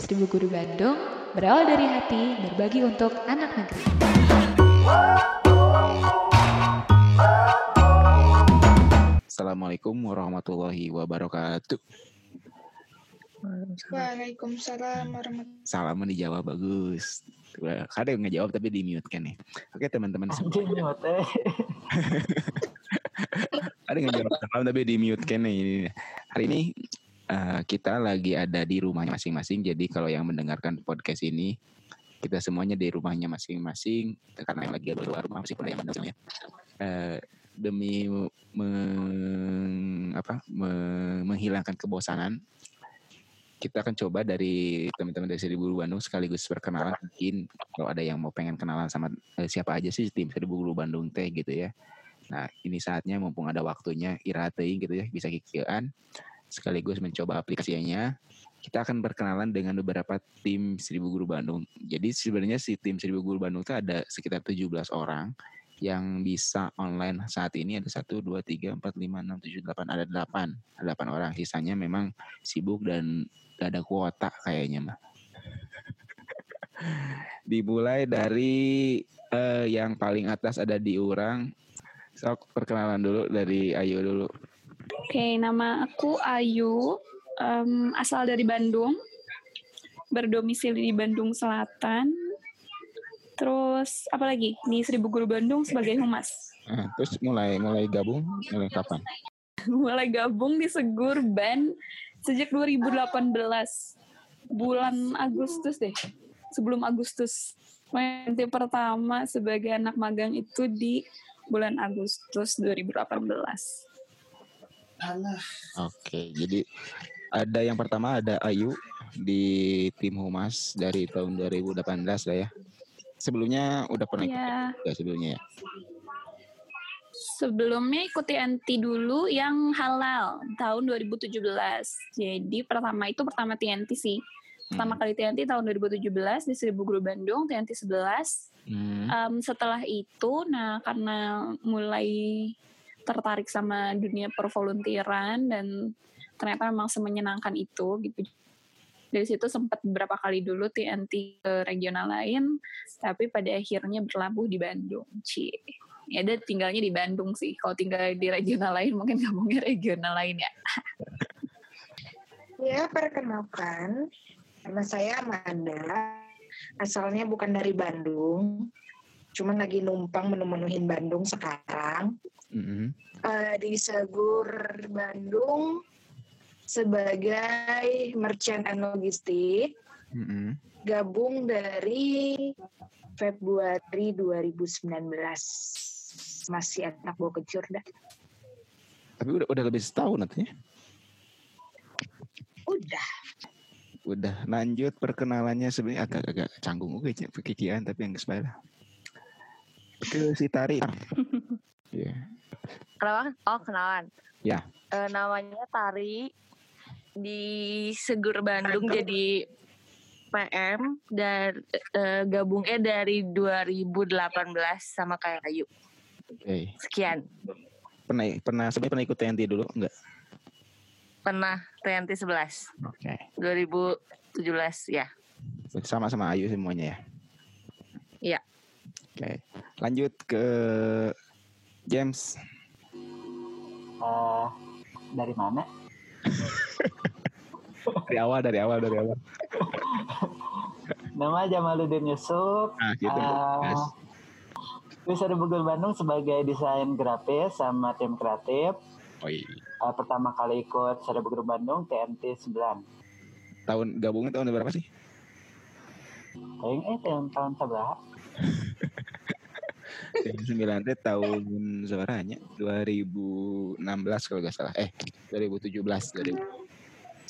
Seribu Guru Bandung berawal dari hati berbagi untuk anak negeri. Assalamualaikum warahmatullahi wabarakatuh. Waalaikumsalam warahmatullahi Salam dijawab bagus. Ada yang ngejawab tapi di mute kan nih. Oke teman-teman semua. Ada yang ngejawab salam tapi di mute kan nih. Ini- Hari ini eh, kita lagi ada di rumahnya masing-masing. Jadi kalau yang mendengarkan podcast ini kita semuanya di rumahnya masing-masing karena yang lagi ada keluar rumah masih pada yang mendengar ya. Eh, demi meng- apa, me- menghilangkan kebosanan kita akan coba dari teman-teman dari Seribu Bandung sekaligus perkenalan mungkin kalau ada yang mau pengen kenalan sama eh, siapa aja sih tim Seribu Bandung teh gitu ya. Nah ini saatnya mumpung ada waktunya irateing gitu ya bisa kikian sekaligus mencoba aplikasinya. Kita akan berkenalan dengan beberapa tim Seribu Guru Bandung. Jadi sebenarnya si tim Seribu Guru Bandung itu ada sekitar 17 orang yang bisa online saat ini ada 1, 2, 3, 4, 5, 6, 7, 8, ada 8. Ada 8 orang. Sisanya memang sibuk dan gak ada kuota kayaknya mah. Dimulai dari eh, yang paling atas ada di Urang. Sok perkenalan dulu dari Ayu dulu. Oke, nama aku Ayu, em, asal dari Bandung, berdomisili di Bandung Selatan. Terus apa lagi? Di Seribu Guru Bandung sebagai humas. Nah, terus mulai mulai gabung mulai kapan? Mulai gabung di Segur Band sejak 2018 bulan Agustus deh. Sebelum Agustus. Nanti pertama sebagai anak magang itu di bulan Agustus 2018. Oke, jadi ada yang pertama ada Ayu di tim Humas dari tahun 2018 lah ya. Sebelumnya udah pernah ikut Ya, ya sebelumnya ya. Sebelumnya ikuti TNT dulu yang halal tahun 2017. Jadi pertama itu pertama TNT sih. Pertama Hmm. kali TNT tahun 2017 di Seribu Guru Bandung, TNT 11. Hmm. Em, setelah itu, nah karena mulai tertarik sama dunia pervolunteeran dan ternyata memang semenyenangkan itu gitu. Dari situ sempat beberapa kali dulu TNT ke regional lain, tapi pada akhirnya berlabuh di Bandung. Cie. Ya ada tinggalnya di Bandung sih. Kalau tinggal di regional lain mungkin gabungnya regional lain ya. Ya, perkenalkan. Nama saya Amanda. Asalnya bukan dari Bandung. Cuman lagi numpang menu-menuhin Bandung sekarang. Mhm. Eh, di Segur Bandung sebagai merchant and logistik. Mhm. Gabung dari Februari 2019. Masih anak bawa kecur dah. Tapi udah udah lebih setahun nantinya. Udah. Udah lanjut perkenalannya sebenarnya agak-agak canggung oke cek pekikian tapi yang sebelah. Ke si Tari. Iya. Kenalan? Oh, kenalan. Ya. Eh, namanya Tari di Segur Bandung jadi PM dan eh, gabungnya dari 2018 sama kayak Ayu. Oke. Sekian. Pernah pernah sebenarnya pernah ikut TNT dulu enggak? Pernah TNT 11 Oke. 2017 ya. Sama-sama Ayu semuanya ya. Oke. Lanjut ke James. Eh, dari mana? Dari awal, dari awal, dari awal. Nama Jamaluddin Yusuf. Nah, gitu. Ah. Yes. Bisa di Bogor Bandung sebagai desain grafis sama tim kreatif. Oh iya. Eh, pertama kali ikut Sada Bogor Bandung TNT 9. Tahun gabungnya tahun berapa sih? Kayaknya eh tahun tahun seberapa? Tahun 9 teh tahun seberanya? 2016 kalau nggak salah. Eh, 2017.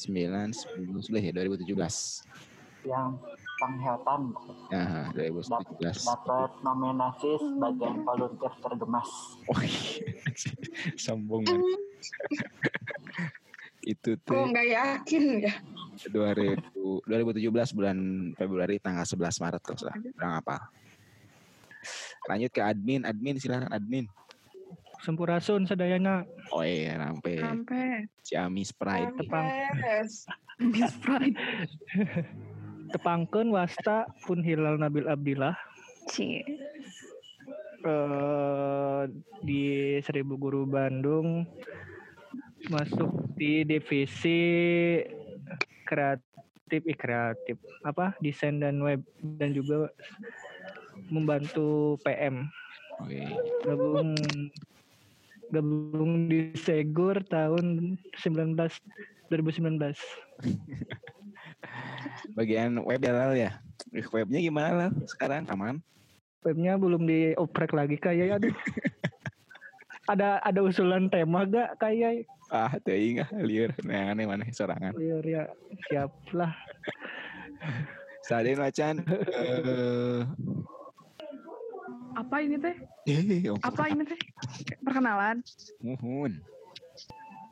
2009, 10, ya 2017. Yang Pangheltan Nah, 2017. dapat nominasi sebagai volunteer tergemas. Wih, sombong man. Itu Kok tuh nggak yakin ya? 2000, 2017 bulan Februari tanggal 11 Maret kalau salah. Kurang apa? Lanjut ke admin, admin silakan admin. Sampurasun sadayana Oh iya, sampai Sampai Ciamis Pride. Tepang. Yes. Miss Pride. tepangkeun wasta pun hilal Nabil Abdillah Cie. eh di Seribu Guru Bandung masuk di divisi kreatif eh, kreatif apa desain dan web dan juga membantu PM Oke. gabung gabung di Segur tahun 19 2019 Bagian web ya Lal ya. Webnya gimana Lal sekarang? Aman? webnya belum dioprek lagi kayak aduh ada ada usulan tema gak kayak Ah, teuing ah lieur. Nah, aneh mana sorangan. ya, ya siap lah Saden macan. Eh, Apa ini teh? eh, Apa ini teh? Perkenalan. Muhun.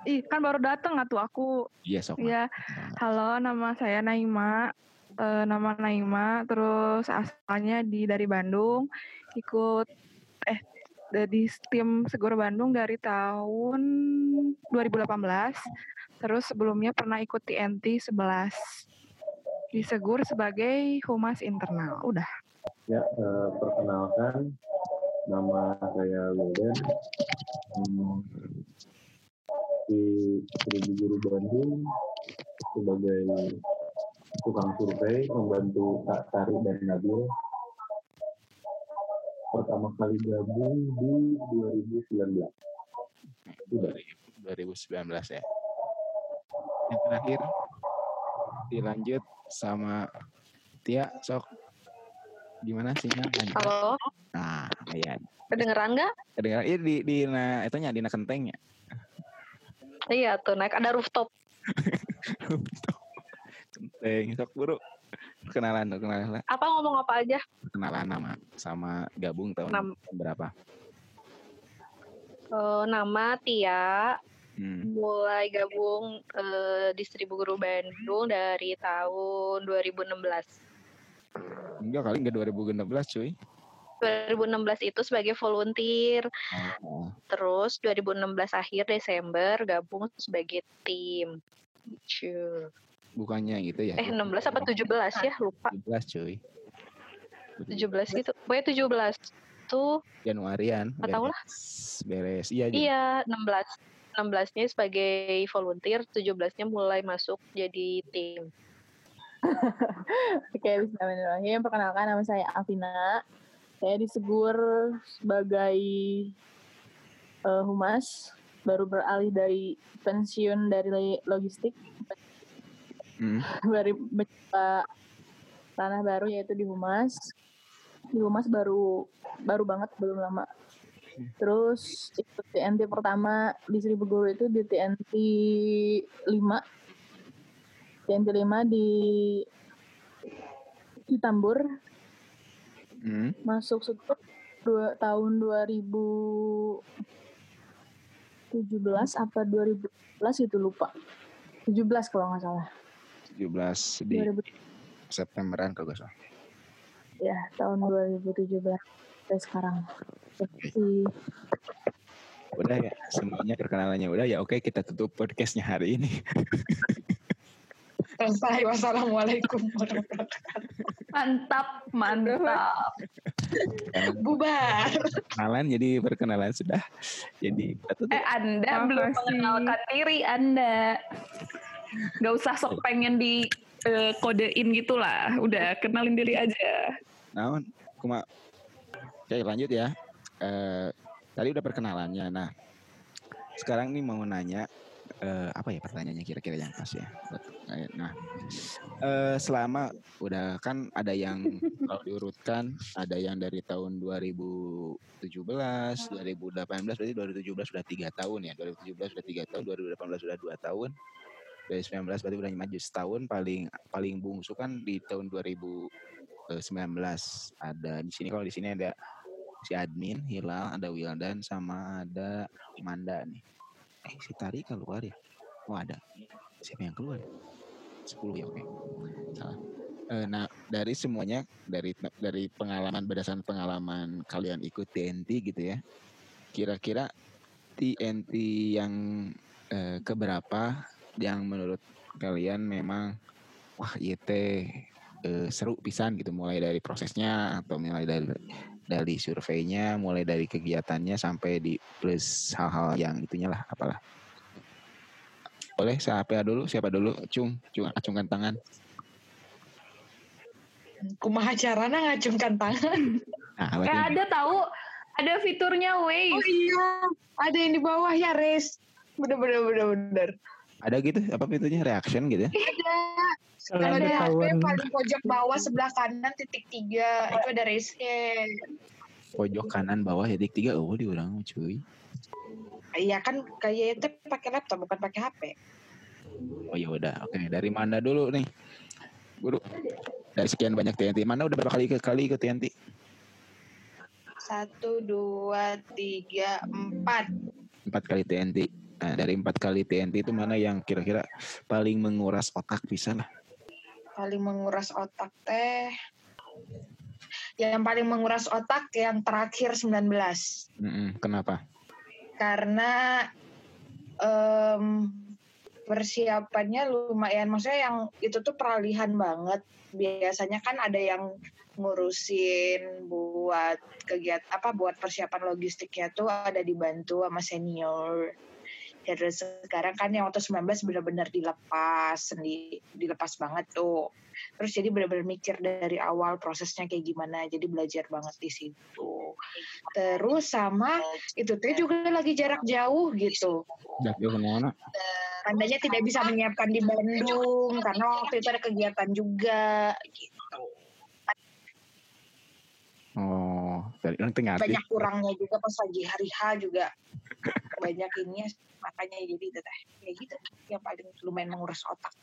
Ih, kan baru datang atuh aku. Iya sok. Iya. Halo, nama saya Naima. Eh, nama Naima, terus asalnya di dari Bandung. Ikut eh dari tim Seguro Bandung dari tahun 2018. Terus sebelumnya pernah ikut TNT 11 di Segur sebagai humas internal. Udah. Ya, eh, perkenalkan nama saya Wildan. Hmm, di Seribu Guru Bandung sebagai tukang survei membantu Kak Tari dan Nabil. Pertama kali gabung di 2019. Sudah. 2019 ya. Yang terakhir dilanjut sama Tia sok gimana sih Lanjut. Halo, Nah, iya. kedengeran nggak? Kedengaran iya di di na itu nya di na kentengnya. Iya tuh naik ada rooftop. Kenteng sok buru. Perkenalan tuh, kenalan. Apa ngomong apa aja? Perkenalan nama sama gabung tahun Nam- berapa? Eh, nama Tia, Hmm. mulai gabung eh, di Seribu Guru Bandung dari tahun 2016. Enggak kali enggak 2016 cuy. 2016 itu sebagai volunteer, Oh, terus 2016 akhir Desember gabung sebagai tim. Gitu. bukannya gitu ya. Eh 16 apa 17 ya lupa 17 cuy. 17 gitu. Pokoknya 17 tuh Januarian. Nggak tahu lah. beres. Iya. Iya, 16. 16-nya sebagai volunteer, 17-nya mulai masuk jadi tim. Oke, bismillahirrahmanirrahim. Perkenalkan nama saya Alvina. Saya disegur sebagai eh, humas, baru beralih dari pensiun dari logistik, Hmm. baru mencoba ranah baru yaitu di humas. Di humas baru baru banget, belum lama. Terus ikut TNT pertama di Seribu Guru itu di TNT 5. TNT 5 di di Tambur Hmm. masuk syukur dua, tahun 2017 apa 2011 itu lupa 17 kalau nggak salah 17 di 2000 Septemberan kalau gak salah. ya tahun 2017 sampai sekarang Jadi, Udah ya, semuanya perkenalannya udah ya. Oke, kita tutup podcastnya hari ini. Selesai. Wassalamualaikum warahmatullahi wabarakatuh. Mantap, mantap. Bubar. perkenalan jadi perkenalan sudah. Jadi. Eh, Anda belum Makasih. mengenalkan diri Anda. Gak usah sok pengen di eh, kodein gitu lah. Udah, kenalin diri aja. Naon, kuma. Oke, lanjut ya. Eh, tadi udah perkenalannya. Nah, sekarang nih mau nanya eh, apa ya pertanyaannya kira-kira yang pas ya. Nah, eh, selama udah kan ada yang kalau diurutkan ada yang dari tahun 2017, 2018 berarti 2017 sudah tiga tahun ya. 2017 sudah tiga tahun, 2018 sudah dua tahun. 2019 berarti udah maju setahun paling paling bungsu kan di tahun 2019 ada di sini kalau di sini ada si admin Hilal ada Wildan sama ada Manda nih eh si Tari keluar ya? Oh ada. Siapa yang keluar? 10 ya oke. Salah. Eh, nah dari semuanya dari dari pengalaman berdasarkan pengalaman kalian ikut TNT gitu ya kira-kira TNT yang eh, keberapa yang menurut kalian memang wah iya teh eh, seru pisan gitu mulai dari prosesnya atau mulai dari dari surveinya mulai dari kegiatannya sampai di plus hal-hal yang itunya lah apalah boleh siapa dulu siapa dulu cung cung acungkan tangan Kumaha carana ngacungkan tangan. nah Eh ada tahu ada fiturnya Oh Wave. iya, ada yang di bawah ya, Res. Bener bener bener bener. Ada gitu apa itunya reaction gitu ya? Ada. Kalau ada di HP paling pojok bawah sebelah kanan titik tiga. Itu ada raise-nya. pojok kanan bawah ya titik tiga. Oh diulang cuy. Iya kan kayak itu pakai laptop bukan pakai HP. oh ya udah. Oke dari mana dulu nih. Guru. Dari sekian banyak TNT mana udah berapa kali ke kali ke TNT Satu, dua, tiga, empat. empat kali TNT nah dari empat kali TNT itu mana yang kira-kira paling menguras otak bisa lah Paling menguras otak teh. Yang paling menguras otak yang terakhir 19. Mm-mm, kenapa Karena em, persiapannya lumayan. Maksudnya yang itu tuh peralihan banget. Biasanya kan ada yang ngurusin buat kegiatan apa buat persiapan logistiknya tuh ada dibantu sama senior. Terus sekarang kan yang waktu 19 benar-benar dilepas, sendi, dilepas banget tuh. Terus jadi benar-benar mikir dari awal prosesnya kayak gimana, jadi belajar banget di situ. Terus sama itu tuh juga lagi jarak jauh gitu. Udah jauh ke mana Tandanya tidak bisa menyiapkan di Bandung karena waktu itu ada kegiatan juga. Gitu. oh dari orang tengah Banyak kurangnya juga pas lagi hari H juga banyak ini makanya jadi itu teh kayak gitu yang paling lumayan menguras otak.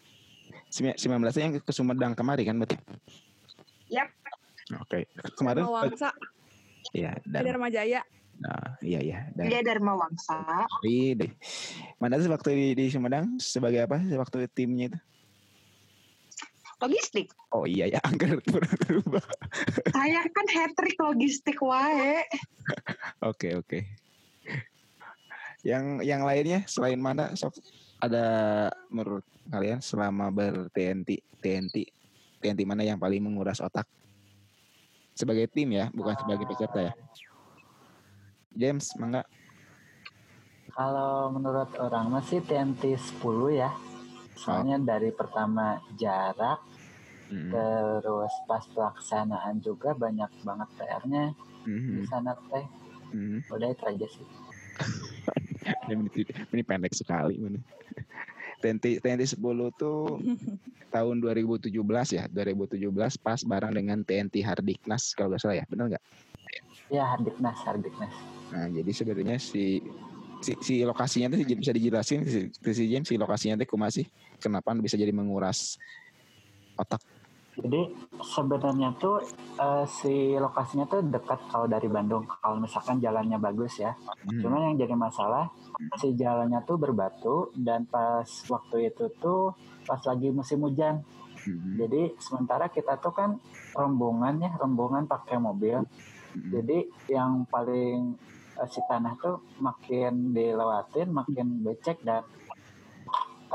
sembilan belasnya yang ke Sumedang kemarin kan berarti Yap. oke kemarin Wangsa, Iya, dan Dharma Jaya. nah, iya iya dan Dia Dharma Wangsa. Iya deh. Mana sih waktu di, di Sumedang sebagai apa sih waktu timnya itu? Logistik. Oh iya ya, angker berubah. Saya kan hat trick logistik wae. Oke oke. Yang yang lainnya selain mana ada menurut kalian selama ber TNT TNT TNT mana yang paling menguras otak? Sebagai tim ya, bukan sebagai peserta ya. James, mangga. Kalau menurut orang mah sih TNT 10 ya. Soalnya dari pertama jarak, Hmm. terus pas pelaksanaan juga banyak banget PR-nya di Mhm. sana teh. Mhm. Udah itu aja sih. ini, ini pendek sekali ini. TNT TNT 10 tuh tahun 2017 ya, 2017 pas bareng dengan TNT Hardiknas kalau nggak salah ya, benar nggak? Ya Hardiknas, Hardiknas. Nah, jadi sebenarnya si si, si lokasinya tuh bisa dijelasin si, si James si lokasinya tuh kumaha sih? Kenapa bisa jadi menguras otak? Jadi sebenarnya tuh eh, si lokasinya tuh dekat kalau dari Bandung. Kalau misalkan jalannya bagus ya. Hmm. Cuma yang jadi masalah si jalannya tuh berbatu dan pas waktu itu tuh pas lagi musim hujan. Hmm. Jadi sementara kita tuh kan rombongan ya, rombongan pakai mobil. Hmm. Jadi yang paling eh, si tanah tuh makin dilewatin, makin becek dan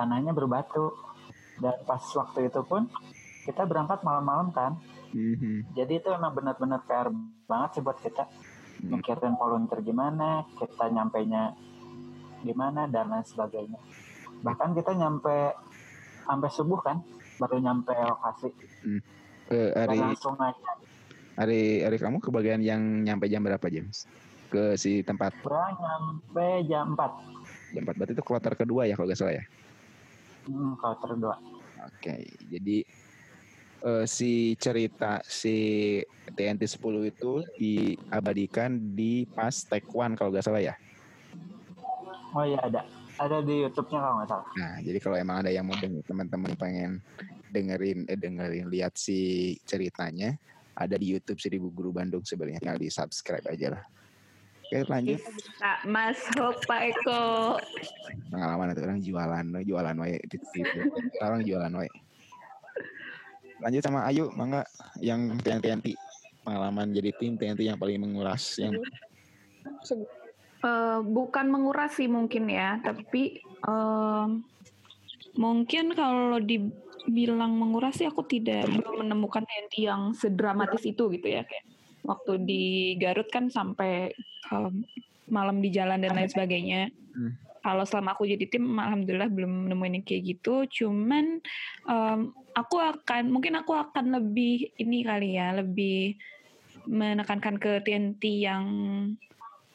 tanahnya berbatu. Dan pas waktu itu pun kita berangkat malam-malam kan. Mhm. Jadi itu emang benar-benar PR banget sih buat kita Hmm. mikirin volunteer gimana, kita nyampainya gimana dan lain sebagainya. Bahkan kita nyampe sampai subuh kan, baru nyampe lokasi. Eh, Dan hari langsung aja. hari hari kamu ke bagian yang nyampe jam berapa James? Ke si tempat Gua nyampe jam 4. jam 4 berarti itu kloter kedua ya kalau nggak salah ya. Hmm, kalau terdua. Oke, jadi eh, si cerita si TNT 10 itu diabadikan di pas Take One kalau nggak salah ya. Oh iya ada. Ada di YouTube-nya kalau nggak salah. Nah, jadi kalau emang ada yang mau teman-teman pengen dengerin eh, dengerin lihat si ceritanya ada di YouTube Seribu Guru Bandung sebenarnya tinggal di subscribe aja lah. Oke lanjut Bisa masuk Pak Eko. pengalaman itu orang jualan jualan wae orang jualan wae. Lanjut sama Ayu, mangga yang TNT pengalaman jadi tim TNT yang paling menguras yang Eh, bukan menguras sih mungkin ya, tapi em, mungkin kalau di bilang menguras sih aku tidak belum menemukan TNT yang sedramatis itu gitu ya kayak waktu di Garut kan sampai um, malam di jalan dan lain sebagainya. Hmm. Kalau selama aku jadi tim, alhamdulillah belum nemuin yang kayak gitu. Cuman um, aku akan mungkin aku akan lebih ini kali ya, lebih menekankan ke TNT yang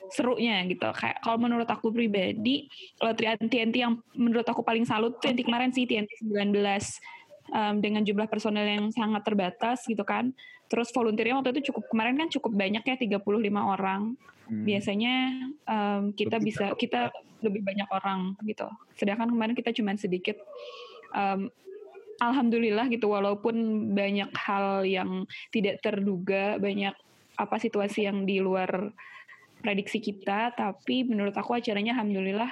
serunya gitu. Kayak kalau menurut aku pribadi, kalau TNT yang menurut aku paling salut TNT kemarin sih TNT 19 um, dengan jumlah personel yang sangat terbatas gitu kan. Terus volunteernya waktu itu cukup kemarin kan cukup banyak ya 35 orang. Hmm. Biasanya um, kita Lebih bisa kita lebih banyak orang gitu. Sedangkan kemarin kita cuma sedikit. Um, Alhamdulillah gitu walaupun banyak hal yang tidak terduga, banyak apa situasi yang di luar prediksi kita, tapi menurut aku acaranya alhamdulillah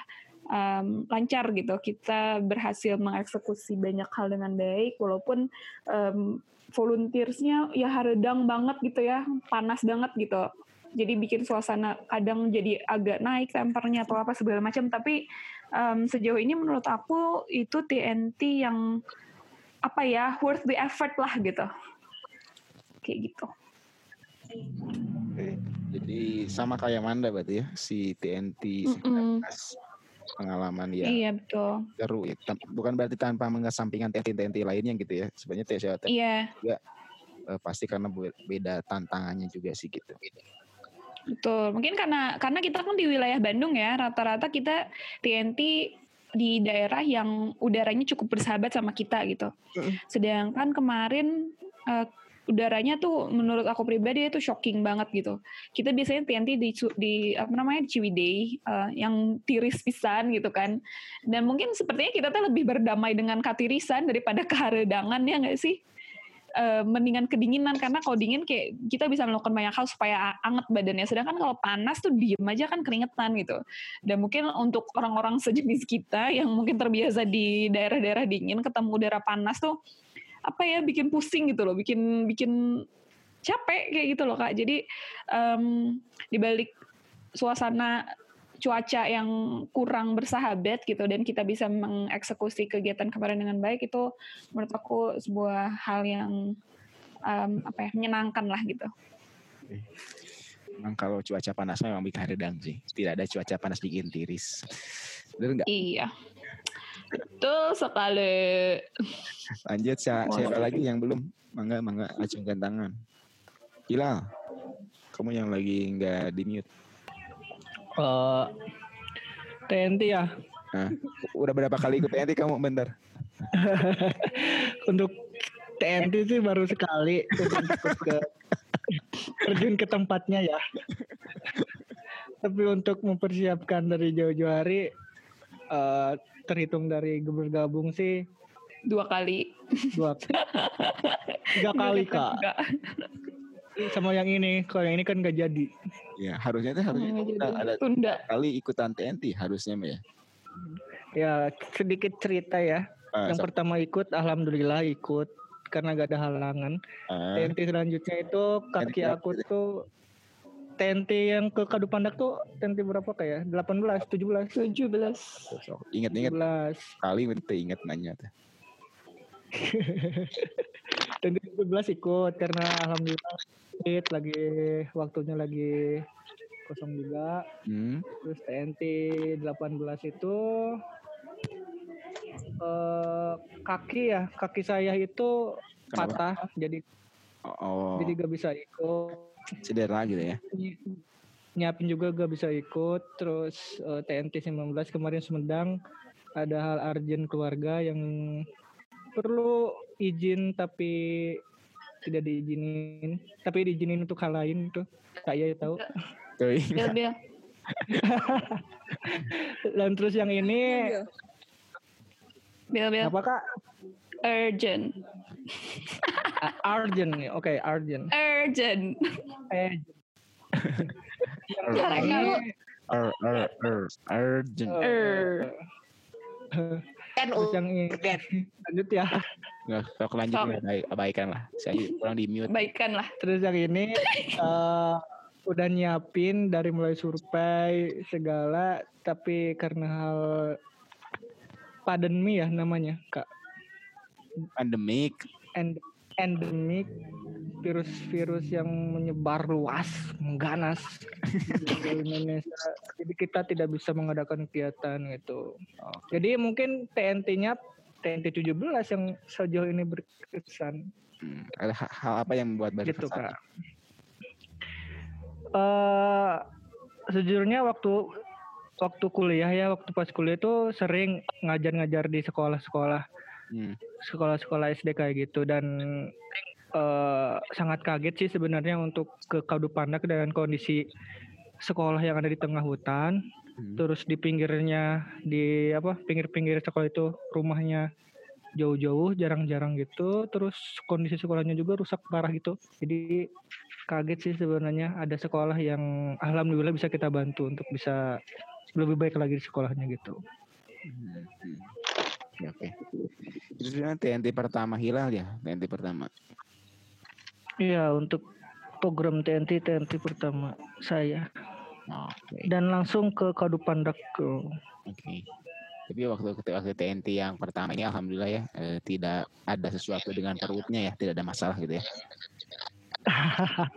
um, lancar gitu. Kita berhasil mengeksekusi banyak hal dengan baik, walaupun um, volunteersnya ya haredang banget gitu ya, panas banget gitu. Jadi bikin suasana kadang jadi agak naik tempernya atau apa segala macam. Tapi um, sejauh ini menurut aku itu TNT yang apa ya worth the effort lah gitu. Kayak gitu. Oke. Jadi sama kayak Manda berarti ya si TNT 19 Mm-mm. Pengalaman ya Iya betul. seru ya. Bukan berarti tanpa mengesampingkan TNT-TNT lainnya gitu ya. Sebenarnya TNT Iya. juga eh, pasti karena be- beda tantangannya juga sih gitu. Betul. Mungkin karena karena kita kan di wilayah Bandung ya, rata-rata kita TNT di daerah yang udaranya cukup bersahabat sama kita gitu. Sedangkan kemarin eh, udaranya tuh menurut aku pribadi itu shocking banget gitu. Kita biasanya TNT di di apa namanya di Ciwidey eh, yang tiris pisan gitu kan. Dan mungkin sepertinya kita tuh lebih berdamai dengan katirisan daripada keharedangan ya nggak sih? eh, mendingan kedinginan karena kalau dingin kayak kita bisa melakukan banyak hal supaya anget badannya sedangkan kalau panas tuh diem aja kan keringetan gitu dan mungkin untuk orang-orang sejenis kita yang mungkin terbiasa di daerah-daerah dingin ketemu udara panas tuh apa ya bikin pusing gitu loh bikin bikin capek kayak gitu loh kak jadi em, dibalik suasana cuaca yang kurang bersahabat gitu dan kita bisa mengeksekusi kegiatan kemarin dengan baik itu menurut aku sebuah hal yang em, apa ya menyenangkan lah gitu. Memang kalau cuaca panas memang bikin haredang sih. Tidak ada cuaca panas bikin tiris. Bener nggak? Iya. Betul sekali. Lanjut siapa, siapa lagi yang belum? Mangga, mangga, acungkan tangan. Hilal, kamu yang lagi nggak di mute. Eh, TNT ya. Nah, udah berapa kali ikut TNT kamu? Bentar. Untuk TNT sih baru sekali terjun ke terjun ke tempatnya ya. Tapi untuk mempersiapkan dari jauh-jauh hari eh, terhitung dari bergabung sih Dua kali. dua tiga kali kak Enggak. sama yang ini kalau yang ini kan nggak jadi Ya, harusnya tuh harusnya Nggak kita jadi. ada Tunda. kali ikutan TNT harusnya ya. ya sedikit cerita ya Ah, yang so- pertama ikut alhamdulillah ikut karena gak ada halangan ah, TNT selanjutnya itu kaki aku tuh TNT yang ke Kadu Pandak tuh TNT berapa kayak 18 17 17. so- Ingat-ingat 17 kali itu ingat nanya tuh. TNT 17 ikut karena alhamdulillah fit lagi waktunya lagi kosong juga Hmm. terus TNT 18 itu eh kaki ya kaki saya itu Kenapa? patah jadi Oh, jadi gak bisa ikut cedera gitu ya. Ny- nyiapin juga gak bisa ikut terus eh, TNT 19 kemarin Sumedang ada hal urgent keluarga yang perlu izin tapi tidak diizinin tapi diizinin untuk hal lain tuh saya tahu Tuh, bel. dan terus yang ini Bel, bel. apa kak Urgent. Urgent nih oke urgent Urgent. urgent. Er. Kan terus yang ini lanjut ya Nggak, kalau lanjut nggak baik, abaikan lah. Saya kurang di mute. baikkan lah. Terus yang ini eh, udah nyiapin dari mulai survei segala, tapi karena hal pandemi ya namanya kak. Pandemik end endemik virus-virus yang menyebar luas, mengganas di Indonesia. Jadi kita tidak bisa mengadakan kegiatan gitu. Jadi mungkin TNT-nya TNT 17 yang sejauh ini berkesan. Hmm, ada ha- hal apa yang membuat gitu berkesan? kak. Eh sejujurnya waktu waktu kuliah ya waktu pas kuliah itu sering ngajar-ngajar di sekolah-sekolah Hmm. sekolah-sekolah SD kayak gitu dan eh sangat kaget sih sebenarnya untuk ke Kadupandak dengan kondisi sekolah yang ada di tengah hutan. Hmm. terus di pinggirnya di apa pinggir-pinggir sekolah itu rumahnya jauh-jauh jarang-jarang gitu. Terus kondisi sekolahnya juga rusak parah gitu. Jadi kaget sih sebenarnya ada sekolah yang alhamdulillah bisa kita bantu untuk bisa lebih baik lagi di sekolahnya gitu. Hmm, Ya, Oke. Itu sebenarnya TNT pertama Hilal ya, TNT pertama. Iya untuk program TNT TNT pertama saya Oke. dan langsung ke Kadupandak ke Oke. Tapi waktu waktu TNT yang pertama ini alhamdulillah ya eh, tidak ada sesuatu dengan perutnya ya, tidak ada masalah gitu ya.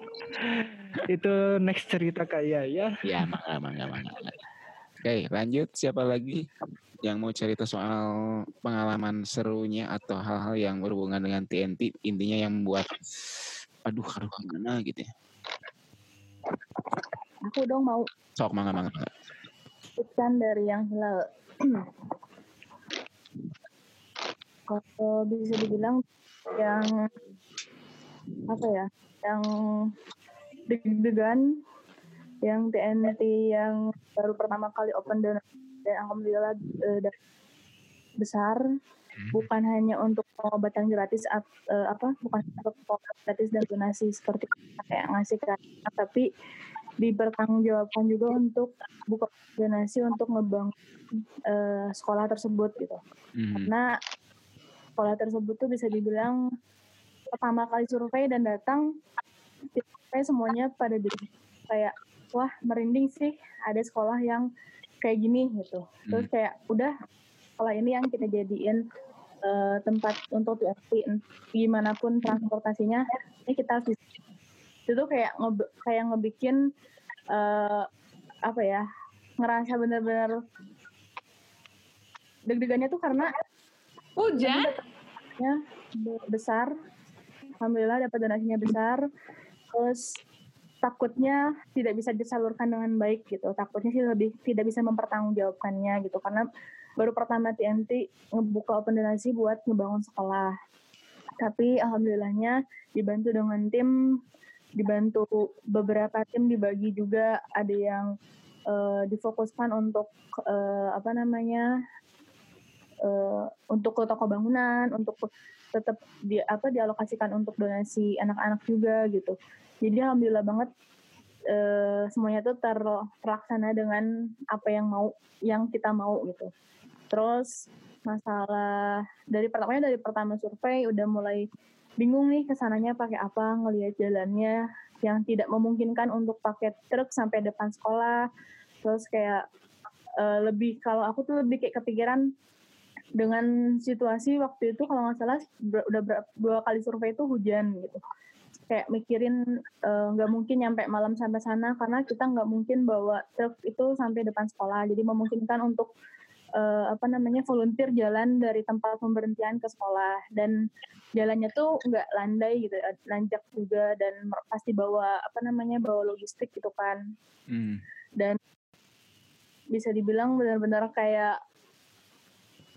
itu next cerita kayak ya Ya, mangga mangga mangga. Oke, lanjut siapa lagi yang mau cerita soal pengalaman serunya atau hal-hal yang berhubungan dengan TNT intinya yang membuat aduh aduh gimana gitu ya. Aku dong mau Sok mangga mangga. sebutkan dari yang hilal. Kalau bisa dibilang yang apa ya, yang deg-degan, yang TNT yang baru pertama kali open dan, dan alhamdulillah dan besar, bukan hanya untuk pengobatan gratis, eh, apa, bukan untuk pengobatan gratis dan donasi seperti kayak ngasih ke anak, tapi dipertanggungjawabkan juga untuk buka donasi untuk ngebangun eh, sekolah tersebut gitu. Mhm. Karena sekolah tersebut tuh bisa dibilang pertama kali survei dan datang survei semuanya pada bilang kayak wah merinding sih ada sekolah yang kayak gini gitu. Terus kayak udah sekolah ini yang kita jadiin eh, tempat untuk TFP gimana pun transportasinya ini kita harus itu tuh kayak nge kayak ngebikin eh, apa ya ngerasa bener-bener deg-degannya tuh karena hujan ya besar alhamdulillah dapat donasinya besar terus takutnya tidak bisa disalurkan dengan baik gitu. Takutnya sih lebih tidak bisa mempertanggungjawabkannya gitu. Karena baru pertama TNT ngebuka open donasi buat ngebangun sekolah. Tapi alhamdulillahnya dibantu dengan tim dibantu beberapa tim dibagi juga. Ada yang eh, difokuskan untuk eh, apa namanya eh, untuk ke toko bangunan untuk tetap di apa dialokasikan untuk donasi anak-anak juga gitu. Jadi alhamdulillah banget eh, semuanya ter- terlaksana dengan apa yang mau yang kita mau gitu. Terus masalah dari pertamanya dari pertama survei udah mulai bingung nih ke sananya pakai apa ngelihat jalannya yang tidak memungkinkan untuk pakai truk sampai depan sekolah. Terus kayak eh, lebih kalau aku tuh lebih kayak kepikiran dengan situasi waktu itu kalau nggak salah ber- udah ber- dua kali survei itu hujan gitu. Kayak mikirin eh, nggak mungkin nyampe malam sampai sana karena kita nggak mungkin bawa truk itu sampai depan sekolah. Jadi memungkinkan untuk eh, apa namanya volunteer jalan dari tempat pemberhentian ke sekolah. Dan jalannya tuh nggak landai gitu nanjak juga dan pasti bawa apa namanya bawa logistik gitu kan. Hmm. dan bisa dibilang benar-benar kayak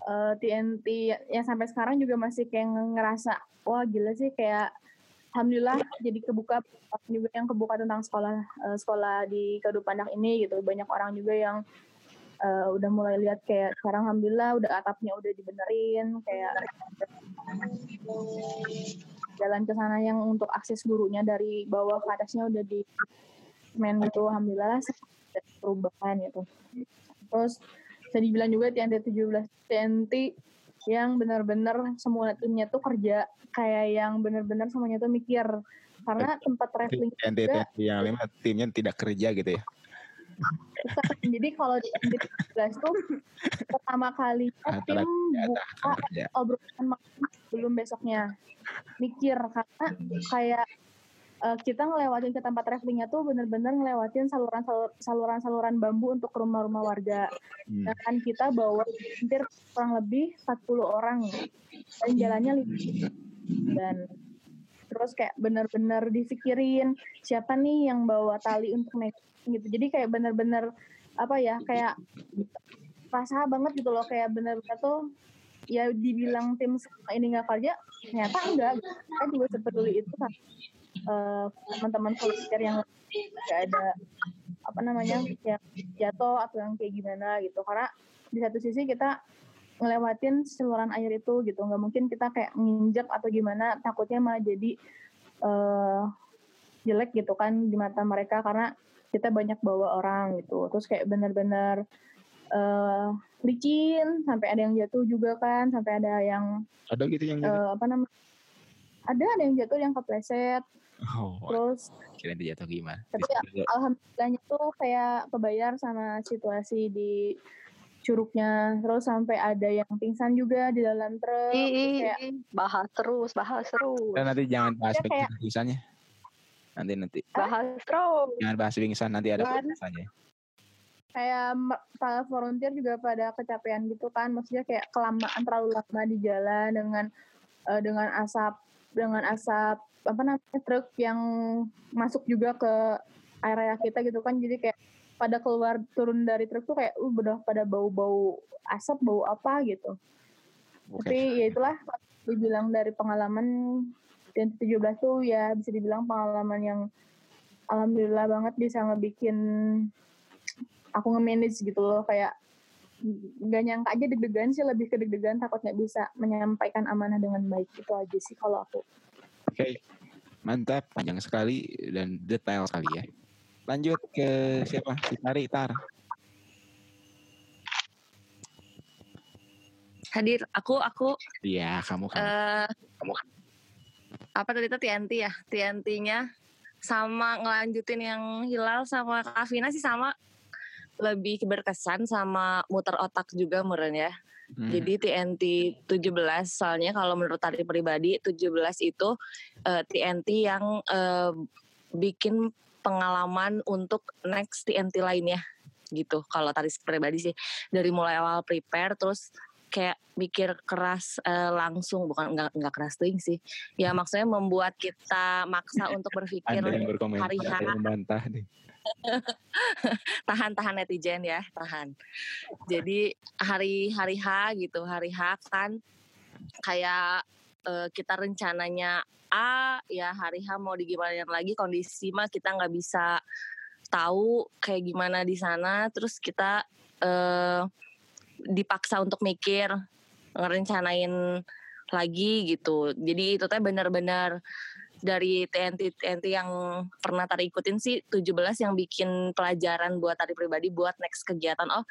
eh, TNT yang sampai sekarang juga masih kayak nge- ngerasa wah gila sih kayak alhamdulillah jadi kebuka juga yang kebuka tentang sekolah eh, sekolah di Kadupandak ini gitu. Banyak orang juga yang eh, udah mulai lihat kayak sekarang alhamdulillah udah atapnya udah dibenerin kayak jalan ke sana yang untuk akses gurunya dari bawah ke atasnya udah di men gitu. Alhamdulillah perubahan gitu. Terus bisa dibilang juga TNT 17 TNT yang benar-benar semua timnya tuh kerja kayak yang benar-benar semuanya tuh mikir karena tempat traveling TNT juga TNT yang lima timnya tidak kerja gitu ya. Jadi kalau di NT 17 tuh pertama kalinya Antara tim buka obrolan belum besoknya. Mikir karena kayak eh, kita ngelewatin ke tempat travelingnya tuh bener-bener ngelewatin saluran saluran saluran bambu untuk rumah-rumah warga. Hmm. Dan kan kita bawa hampir kurang lebih 40 orang dan jalannya licin dan terus kayak bener-bener dipikirin siapa nih yang bawa tali untuk naik gitu. Jadi kayak bener-bener apa ya kayak rasa banget gitu loh kayak bener-bener tuh ya dibilang tim ini nggak kerja ternyata enggak kita juga sepeduli itu eh, teman-teman volunteer yang nggak ada apa namanya yang jatuh atau yang kayak gimana gitu. Karena di satu sisi kita ngelewatin saluran air itu gitu. Nggak mungkin kita kayak nginjek atau gimana takutnya malah jadi eh jelek gitu kan di mata mereka. Karena kita banyak bawa orang gitu. Terus kayak bener-bener eh licin sampai ada yang jatuh juga kan sampai ada yang Ada gitu yang eh, apa namanya ada ada yang jatuh yang kepleset Oh, terus kira dia jatuh gimana? tapi ya, alhamdulillahnya tuh kayak kebayar sama situasi di curugnya terus sampai ada yang pingsan juga di dalam truk terus Ih, kayak bahas terus, bahas terus. Dan nanti jangan bahas Ya, kayak- pingsan pingsannya. Nanti nanti Bahas terus. jangan bahas pingsan nanti ada pingsannya. kayak para volunteer juga pada kecapean gitu kan maksudnya kayak kelamaan terlalu lama di jalan dengan eh, dengan asap dengan asap apa namanya truk yang masuk juga ke area kita gitu kan. Jadi kayak pada keluar turun dari truk tuh kayak uh udah pada bau-bau asap bau apa gitu. Tapi ya itulah dibilang dari pengalaman dan 17 tuh ya bisa dibilang pengalaman yang alhamdulillah banget bisa ngebikin aku nge-manage gitu loh. Kayak gak nyangka aja deg-degan sih lebih ke deg-degan takut nggak bisa menyampaikan amanah dengan baik. Itu aja sih kalau aku Oke, mantap, panjang sekali dan detail sekali ya. Lanjut ke siapa? Si Tari Tar. Hadir, aku aku Iya, kamu kamu. eh apa tadi itu TNT ya? TNT-nya sama ngelanjutin yang Hilal sama Kavina sih sama lebih berkesan sama muter otak juga meren ya. Hmm. Jadi TNT 17 soalnya kalau menurut Tari pribadi 17 itu eh, TNT yang eh, bikin pengalaman untuk next TNT lainnya gitu. Kalau Tari pribadi sih dari mulai awal prepare terus kayak mikir keras eh, langsung bukan nggak nggak keras tuh sih. Ya maksudnya membuat kita maksa untuk berpikir Anda yang berkomentar, hari H saya membantah nih. tahan tahan netizen ya tahan jadi hari hari H gitu hari H kan kayak eh, kita rencananya A ya hari H mau digimanain lagi kondisi mah kita nggak bisa tahu kayak gimana di sana terus kita eh, dipaksa untuk mikir ngerencanain lagi gitu. Jadi itu teh benar-benar dari TNT TNT yang pernah tari ikutin sih 17 yang bikin pelajaran buat tari pribadi buat next kegiatan. Oh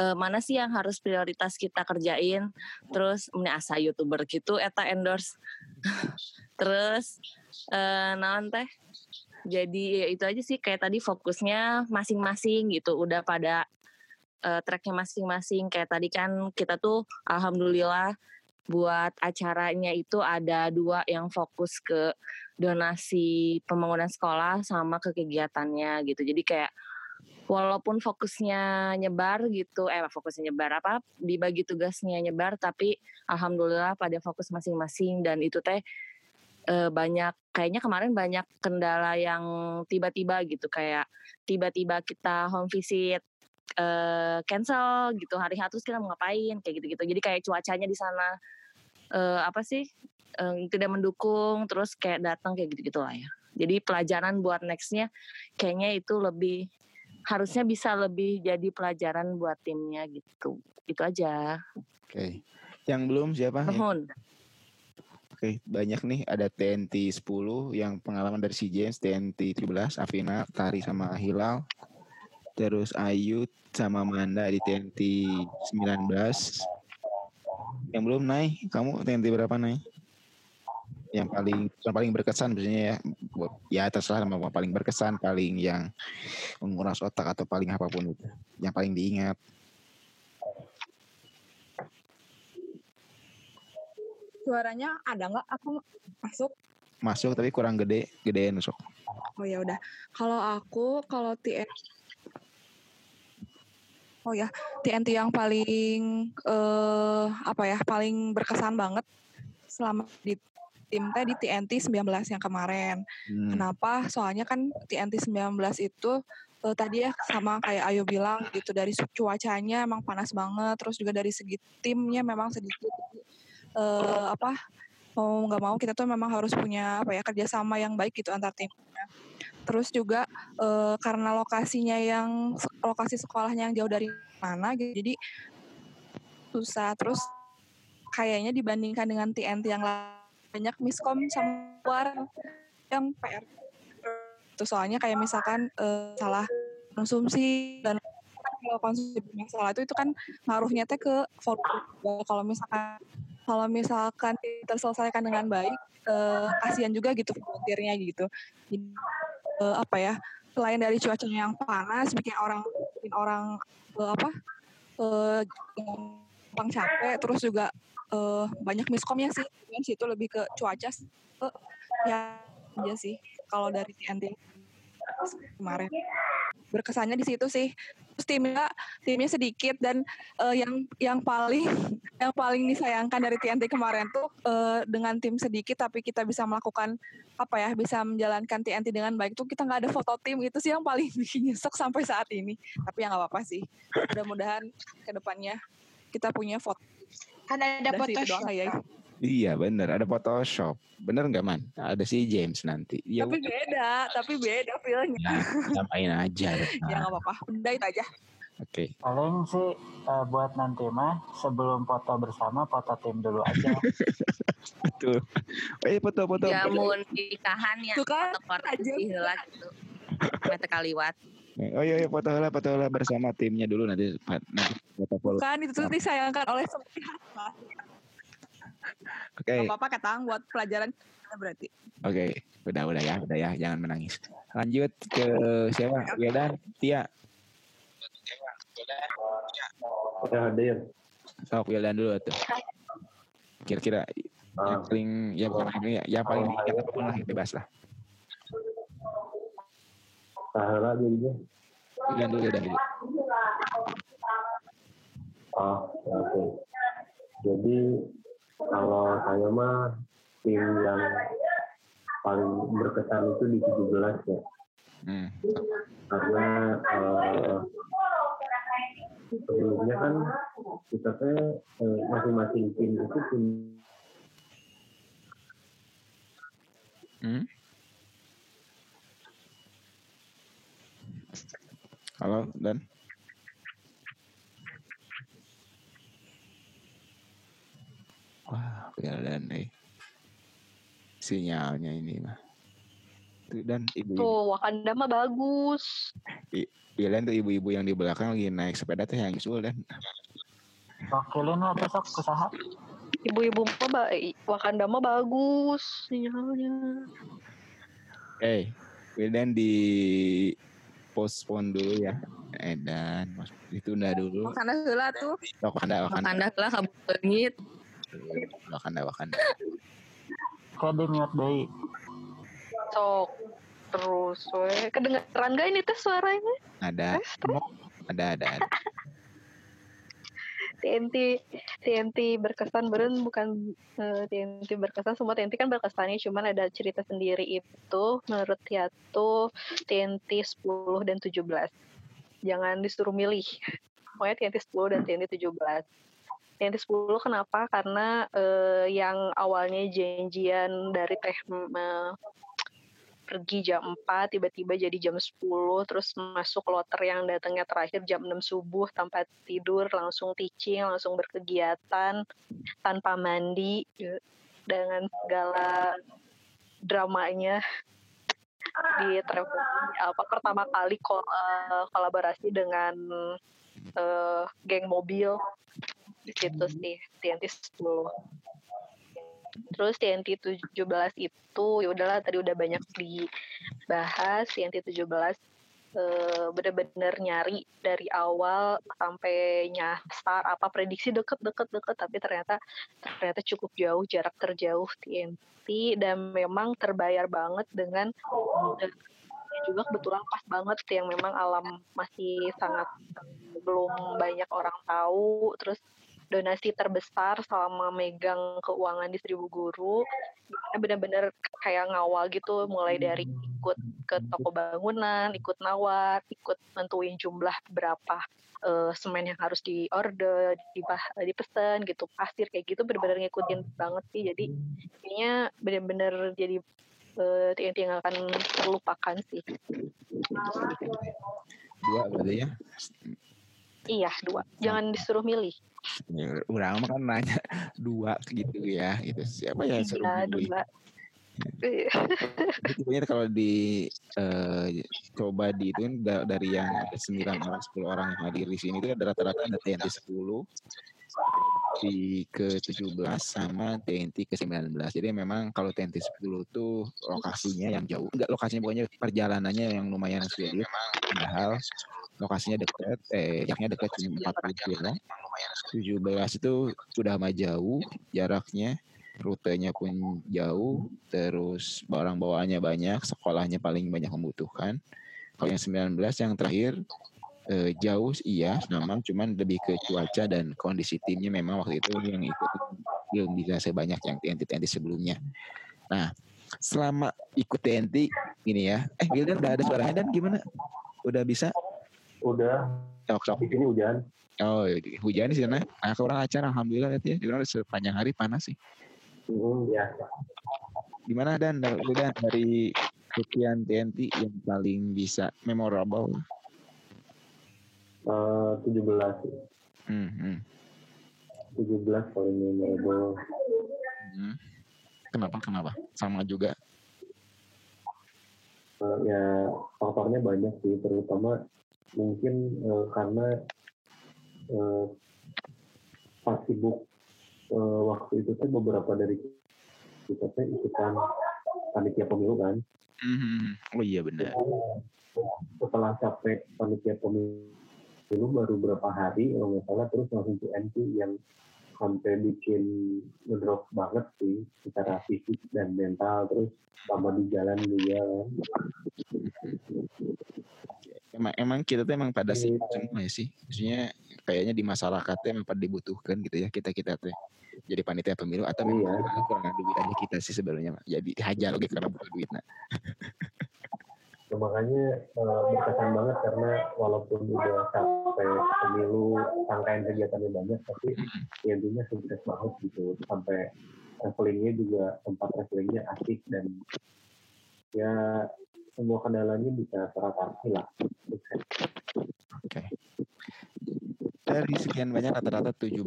eh, mana sih yang harus prioritas kita kerjain? Terus ini asa youtuber gitu eta endorse. Terus eh naon teh? Jadi ya itu aja sih kayak tadi fokusnya masing-masing gitu udah pada eh, tracknya masing-masing. Kayak tadi kan kita tuh alhamdulillah buat acaranya itu ada dua yang fokus ke donasi pembangunan sekolah sama ke kegiatannya gitu. Jadi kayak walaupun fokusnya nyebar gitu, eh fokusnya nyebar apa dibagi tugasnya nyebar, tapi alhamdulillah pada fokus masing-masing. Dan itu teh eh, banyak kayaknya kemarin banyak kendala yang tiba-tiba gitu. Kayak tiba-tiba kita home visit eh, cancel gitu hari H terus kita mau ngapain kayak gitu-gitu. Jadi kayak cuacanya di sana eh, apa sih eh, tidak mendukung terus kayak datang kayak gitu-gitu lah ya. Jadi pelajaran buat nextnya kayaknya itu lebih harusnya bisa lebih jadi pelajaran buat timnya gitu. Itu aja. Oke. Yang belum siapa? Nuhun. Oke, banyak nih ada TNT 10 yang pengalaman dari si James, TNT 17, Avina, Tari sama Hilal. Terus Ayu sama Manda di TNT 19. Yang belum naik, kamu TNT berapa naik? Yang paling yang paling berkesan biasanya ya Ya terserah mau paling berkesan, paling yang menguras otak atau paling apa pun itu. Yang paling diingat. Suaranya ada nggak? Aku masuk. Masuk tapi kurang gede, gedean sok. Oh ya udah. Kalau aku kalau TNT Oh ya, TNT yang paling eh apa ya? Paling berkesan banget selama di tim teh di TNT 19 yang kemarin. Hmm. Kenapa? Soalnya kan TNT 19 itu eh, tadi ya sama kayak Ayu bilang gitu dari cuacanya emang panas banget, terus juga dari segi timnya memang sedikit eh, apa mau nggak mau kita tuh memang harus punya apa ya kerjasama yang baik gitu antar timnya. Terus juga eh, karena lokasinya yang lokasi sekolahnya yang jauh dari mana gitu, jadi susah. Terus kayaknya dibandingkan dengan TNT yang banyak miskom sama yang PR itu soalnya kayak misalkan eh, salah konsumsi dan kalau konsumsi salah itu itu kan ngaruhnya teh ke volume. Kalau misalkan kalau misalkan terselesaikan dengan baik eh, kasihan juga gitu volunteernya gitu. jadi eh, apa ya selain dari cuacanya yang panas bikin orang bikin orang eh, apa gampang capek terus juga eh, banyak miskomnya sih yang situ lebih ke cuaca sih. Eh, ya aja sih kalau dari TNT kemarin berkesannya di situ sih. Terus timnya timnya sedikit dan eh, yang yang paling yang paling disayangkan dari TNT kemarin tuh eh, dengan tim sedikit tapi kita bisa melakukan apa ya bisa menjalankan TNT dengan baik tuh kita nggak ada foto tim. Itu sih yang paling bikin nyesek sampai saat ini. Tapi ya nggak apa-apa sih. Mudah-mudahan ke depannya kita punya foto. Kan ada itu Photoshop. doang ya. Iya bener, ada Photoshop. Bener nggak man? Ada si James nanti. Ya tapi udah, beda tapi beda feelnya samain aja. deh. ya nggak apa-apa udah itu aja Oke. Paling sih eh, buat nanti mah sebelum foto bersama foto tim dulu aja. Betul. Eh foto-foto. Jamun nikahan ya. Tuh kan, Foto aja. heula gitu. Mete kaliwat. Oh iya, iya foto lah, foto lah bersama timnya dulu nanti nanti foto kan itu tuh disayangkan oleh semua. Oke, Gak apa-apa ketang buat pelajaran berarti oke, udah udah ya, udah ya, jangan menangis. Lanjut ke siapa? Wildan, Tia. Ya, ada yang Sok Wildan dulu tuh. Kira-kira yang paling ya paling ya, ya paling diingat apa pun lah bebas lah. Sahara jadinya. Wildan dulu, Wildan dulu. Ah, oke. Jadi kalau saya mah tim yang paling berkesan itu di 17 ya. Hmm. Karena eh, sebelumnya kan kita teh eh, masing-masing tim itu punya Hmm? Halo, Dan. Wah, Wildan eh. Sinyalnya ini mah. Tuh, dan ibu-ibu. Tuh, Wakanda mah bagus. Wildan tuh ibu-ibu yang di belakang lagi naik sepeda teh yang usul dan. Wakilin lah besok usaha. Ibu-ibu mah ba- Wakanda mah bagus sinyalnya. Eh, Wildan di postpone dulu ya. Eh, dan mas- ditunda dulu. Wakanda heula tuh Wakanda, Wakanda, Wakanda lah kabengit. Wakanda, Wakanda. Di mute deui. Sok terus we. Kedengeran gak ini teh suaranya? Ada, ada, ada, ada. TNT TNT berkesan beren bukan eh, TNT berkesan semua TNT kan berkesannya cuman ada cerita sendiri itu menurut Tiatu TNT 10 dan 17 jangan disuruh milih pokoknya TNT 10 dan TNT 17 TNT 10 kenapa? Karena eh, yang awalnya janjian dari teh eh, pergi jam 4 tiba-tiba jadi jam 10 terus masuk kloter yang datangnya terakhir jam 6 subuh tanpa tidur langsung teaching langsung berkegiatan tanpa mandi ya, dengan segala dramanya di travel apa pertama kali ko- eh, kolaborasi dengan eh, geng mobil di situ sih TNT 10 Terus TNT 17 itu ya udahlah tadi udah banyak dibahas TNT 17 eh, bener-bener nyari dari awal sampai nyasar apa prediksi deket deket deket tapi ternyata ternyata cukup jauh jarak terjauh TNT dan memang terbayar banget dengan juga kebetulan pas banget yang memang alam masih sangat belum banyak orang tahu terus donasi terbesar selama megang keuangan di Seribu Guru gimana benar-benar kayak ngawal gitu mulai dari ikut ke toko bangunan, ikut nawar, ikut nentuin jumlah berapa eh, semen yang harus di order, dipesan gitu, pasir kayak gitu benar-benar ngikutin banget sih. Jadi kayaknya benar-benar jadi TNT yang akan terlupakan sih. Dua berarti ya. Iya dua, jangan disuruh milih. Ya, Udah lama kan nanya dua gitu ya. Itu siapa ya yang suruh Iya milih? dua. Iya. Jadi Pokoknya kalau di eh, coba di itu kan da- dari yang ada 9 orang 10 orang yang hadir di sini itu ada rata-rata ada TNT 10 di ke 17 sama TNT ke 19. Jadi memang kalau TNT 10 tuh lokasinya yang jauh. Enggak lokasinya pokoknya perjalanannya yang lumayan sulit. Padahal lokasinya dekat, eh jaraknya dekat cuma 40 kilo. 17 itu sudah mah jauh jaraknya, rutenya pun jauh, terus barang bawaannya banyak, sekolahnya paling banyak membutuhkan. Kalau yang 19 yang terakhir eh, jauh iya memang cuman lebih ke cuaca dan kondisi timnya memang waktu itu yang ikut belum bisa sebanyak yang TNT TNT sebelumnya. Nah, selama ikut TNT ini ya, eh Wildan udah ada suaranya dan gimana? Udah bisa? Udah. Sok sok. Di sini hujan. Oh, hujan di sana. Nah, kurang acar alhamdulillah lihat ya. Di sepanjang hari panas sih. Hmm, ya. Gimana dan Wildan dari sekian TNT yang paling bisa memorable? Eh, 17 sih. Hmm, hmm. 17 paling memorable. Hmm. Kenapa? Kenapa? Sama juga. Eh, ya faktornya banyak sih, terutama mungkin eh, karena eh, pas sibuk eh, waktu itu tuh beberapa dari kita tuh ikutan panitia pemilu kan. Hmm. Oh iya benar. Setelah capek panitia pemilu baru berapa hari kalau nggak salah terus langsung TNT yang sampai bikin ngedrop banget sih secara fisik dan mental terus sama di jalan juga kan. Emang, emang kita tuh emang pada sibuk semua ya sih. Maksudnya kayaknya di masyarakatnya emang pada dibutuhkan gitu ya kita kita tuh. Jadi panitia pemilu atau memang Iya. kurang duit aja kita sih sebenarnya. Jadi hajar lagi karena bukan duit nah. Nah, makanya eh, berkesan banget karena walaupun udah sampai pemilu rangkaian kegiatannya banyak tapi intinya sukses banget gitu sampai travelingnya juga tempat travelingnya asik dan ya semua kendalanya bisa teratasi lah. Oke. Dari sekian banyak rata-rata 17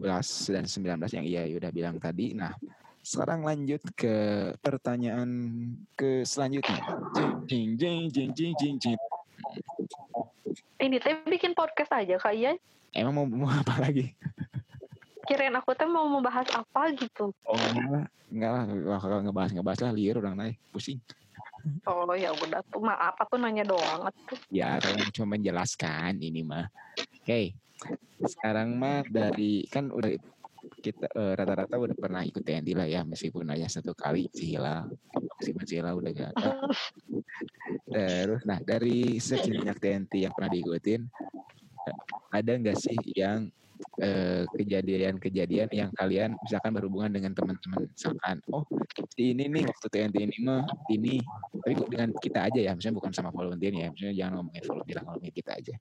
dan 19 yang iya udah bilang tadi. Nah, sekarang lanjut ke pertanyaan ke selanjutnya. Jing jing jing jing jing jing. Ini teh bikin podcast aja kak Ian. Emang mau, mau apa lagi? Kirain aku teh mau membahas apa gitu. Oh enggak lah, enggak lah. Kalau ngebahas ngebahas lah liar orang naik pusing. Oh ya udah tuh maaf aku nanya doang tuh. Ya, kalau cuma menjelaskan ini mah. Oke, sekarang mah dari kan udah kita eh, rata-rata udah pernah ikut TNT lah ya meskipun hanya satu kali Cila meskipun Cila udah gak ada. Terus nah dari sekian banyak TNT yang pernah diikutin eh, ada nggak sih yang eh, kejadian-kejadian yang kalian misalkan berhubungan dengan teman-teman? Misalkan oh ini nih waktu TNT ini mah ini. Tapi dengan kita aja ya misalnya bukan sama volunteer ya misalnya jangan ngomongin volunteer ngomongin kita aja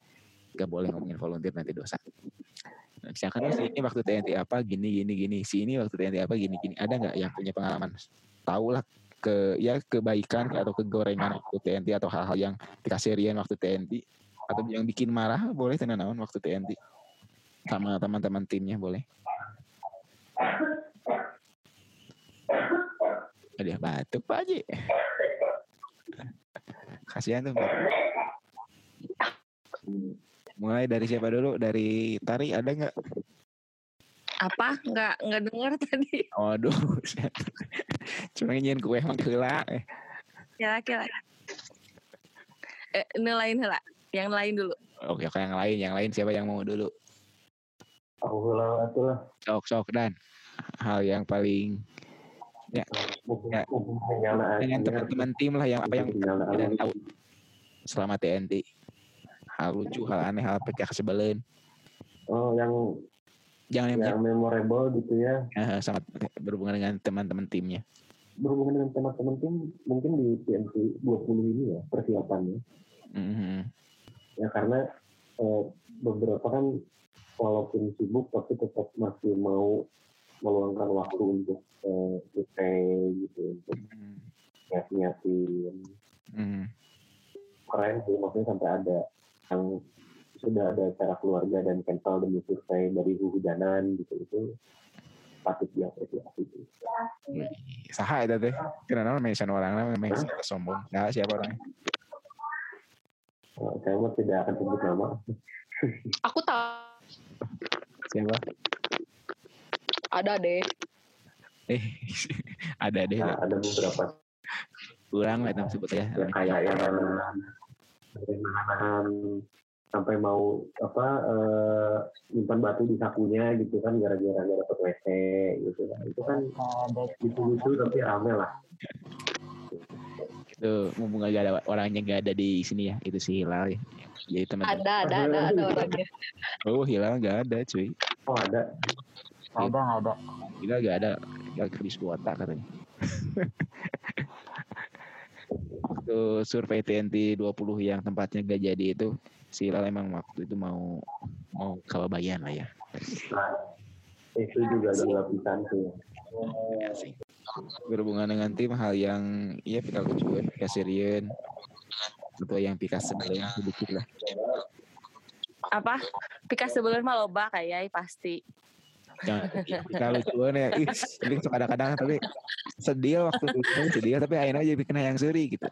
nggak boleh ngomongin volunteer nanti dosa. Nah, misalkan oh, si ini waktu TNT apa gini gini gini. Si ini waktu TNT apa gini gini. Ada nggak yang punya pengalaman? Tahu lah ke ya kebaikan atau kegorengan waktu TNT atau hal-hal yang dikasih Rian waktu TNT atau yang bikin marah boleh tenan naon waktu TNT sama teman-teman timnya boleh. Ada batuk Pak Haji. Kasihan tuh Pak. Mulai dari siapa dulu dari Tari ada nggak Apa? Nggak nggak dengar tadi. Waduh. Cuma ingin kue heula. Eh, Ya kira. Eh, ini lain lah. Yang lain dulu. Oke, oke yang lain, yang lain siapa yang mau dulu? Aku lah atulah Sok sok dan hal yang paling ya Ya. dengan teman-teman tim lah yang apa yang kalian tahu selama TNT hal lucu hal aneh hal pecah sebelen Oh, yang jangan yang yang memorable gitu ya. eh, sangat berhubungan dengan teman-teman timnya Berhubungan dengan teman-teman tim mungkin di TNT 20 ini ya persiapannya. Mhm. Ya karena eh, beberapa kan walaupun sibuk tapi tetap masih mau meluangkan waktu untuk eh, gitu untuk nyiapin Mhm. keren sih maksudnya sampai ada yang sudah ada acara keluarga dan cancel demi survei dari hujanan gitu itu patut diapresiasi. Wih, saha itu teh kenapa mention orang namanya sombong. Nah siapa orangnya? Eh, saya mah tidak akan sebut nama. Aku tahu. Siapa? Ada deh. eh ada deh Nah, ada beberapa. Kurang lah itu sebut ya yang kayak yang nahan sampai mau apa eh, nyimpan batu di sakunya gitu kan gara-gara nggak dapet WC gitu kan. Itu kan lucu-lucu tapi rame lah. Itu mumpung gak ada orangnya gak ada di sini ya itu si Hilal ya. Jadi teman Ada, ada, ada, ada orangnya. oh Hilal gak ada cuy. Oh ada. Nggak ada, nggak ada. Hilal gak ada gak habis kuota katanya waktu survei TNT 20 yang tempatnya gak jadi itu si Hilal emang waktu itu mau mau kababayan lah ya nah itu juga ada lapisan tuh Ya sih. berhubungan dengan tim hal yang iya pika lucuan pika serius atau yang pika sebelumnya sedikit lah Apa? Pika sebelum mah loba kayak pasti. yang pika lucuan ya ih tapi suka kadang-kadang tapi sedih waktu itu sedih tapi akhirnya jadi bikin yang seri gitu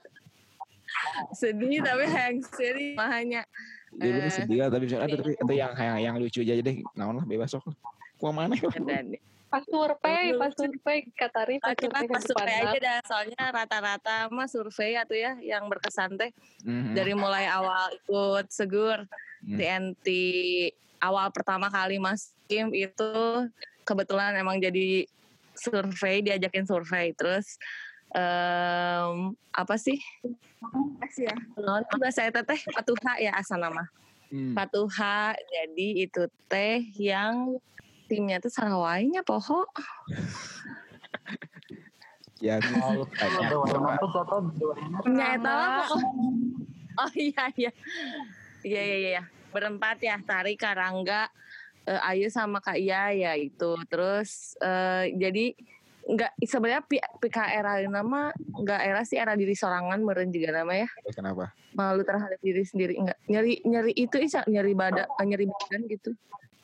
Sedih tapi yang seri mahanya. jadi Eh. sedih tapi misalnya ada tapi ada yang yang yang lucu aja deh naon lah bebas sok Kuah mana ya? Dan Pas survei, pas survei Katari pas kita survei pas survei aja dah soalnya rata-rata mah survei atau ya yang berkesan teh Mhm. dari mulai awal ikut segur. TNT awal pertama kali mas Kim itu kebetulan emang jadi survei diajakin survei terus em, apa sih? Ya. Bahasa eta teh patuha ya asal nama. Hmm. patuha jadi itu teh yang timnya tuh sarawainya poho. Siapa? timnya eta lah poho. Oh iya. Iya iya iya iya. Berempat ya Tari Karangga eh, Ayu sama Kak Iya ya itu. Terus eh, jadi nggak sebenarnya PKR nama nggak era sih era diri sorangan meren juga nama ya kenapa? Malu terhadap diri sendiri enggak nyeri nyeri itu isa nyeri badan eh, nyeri badan gitu.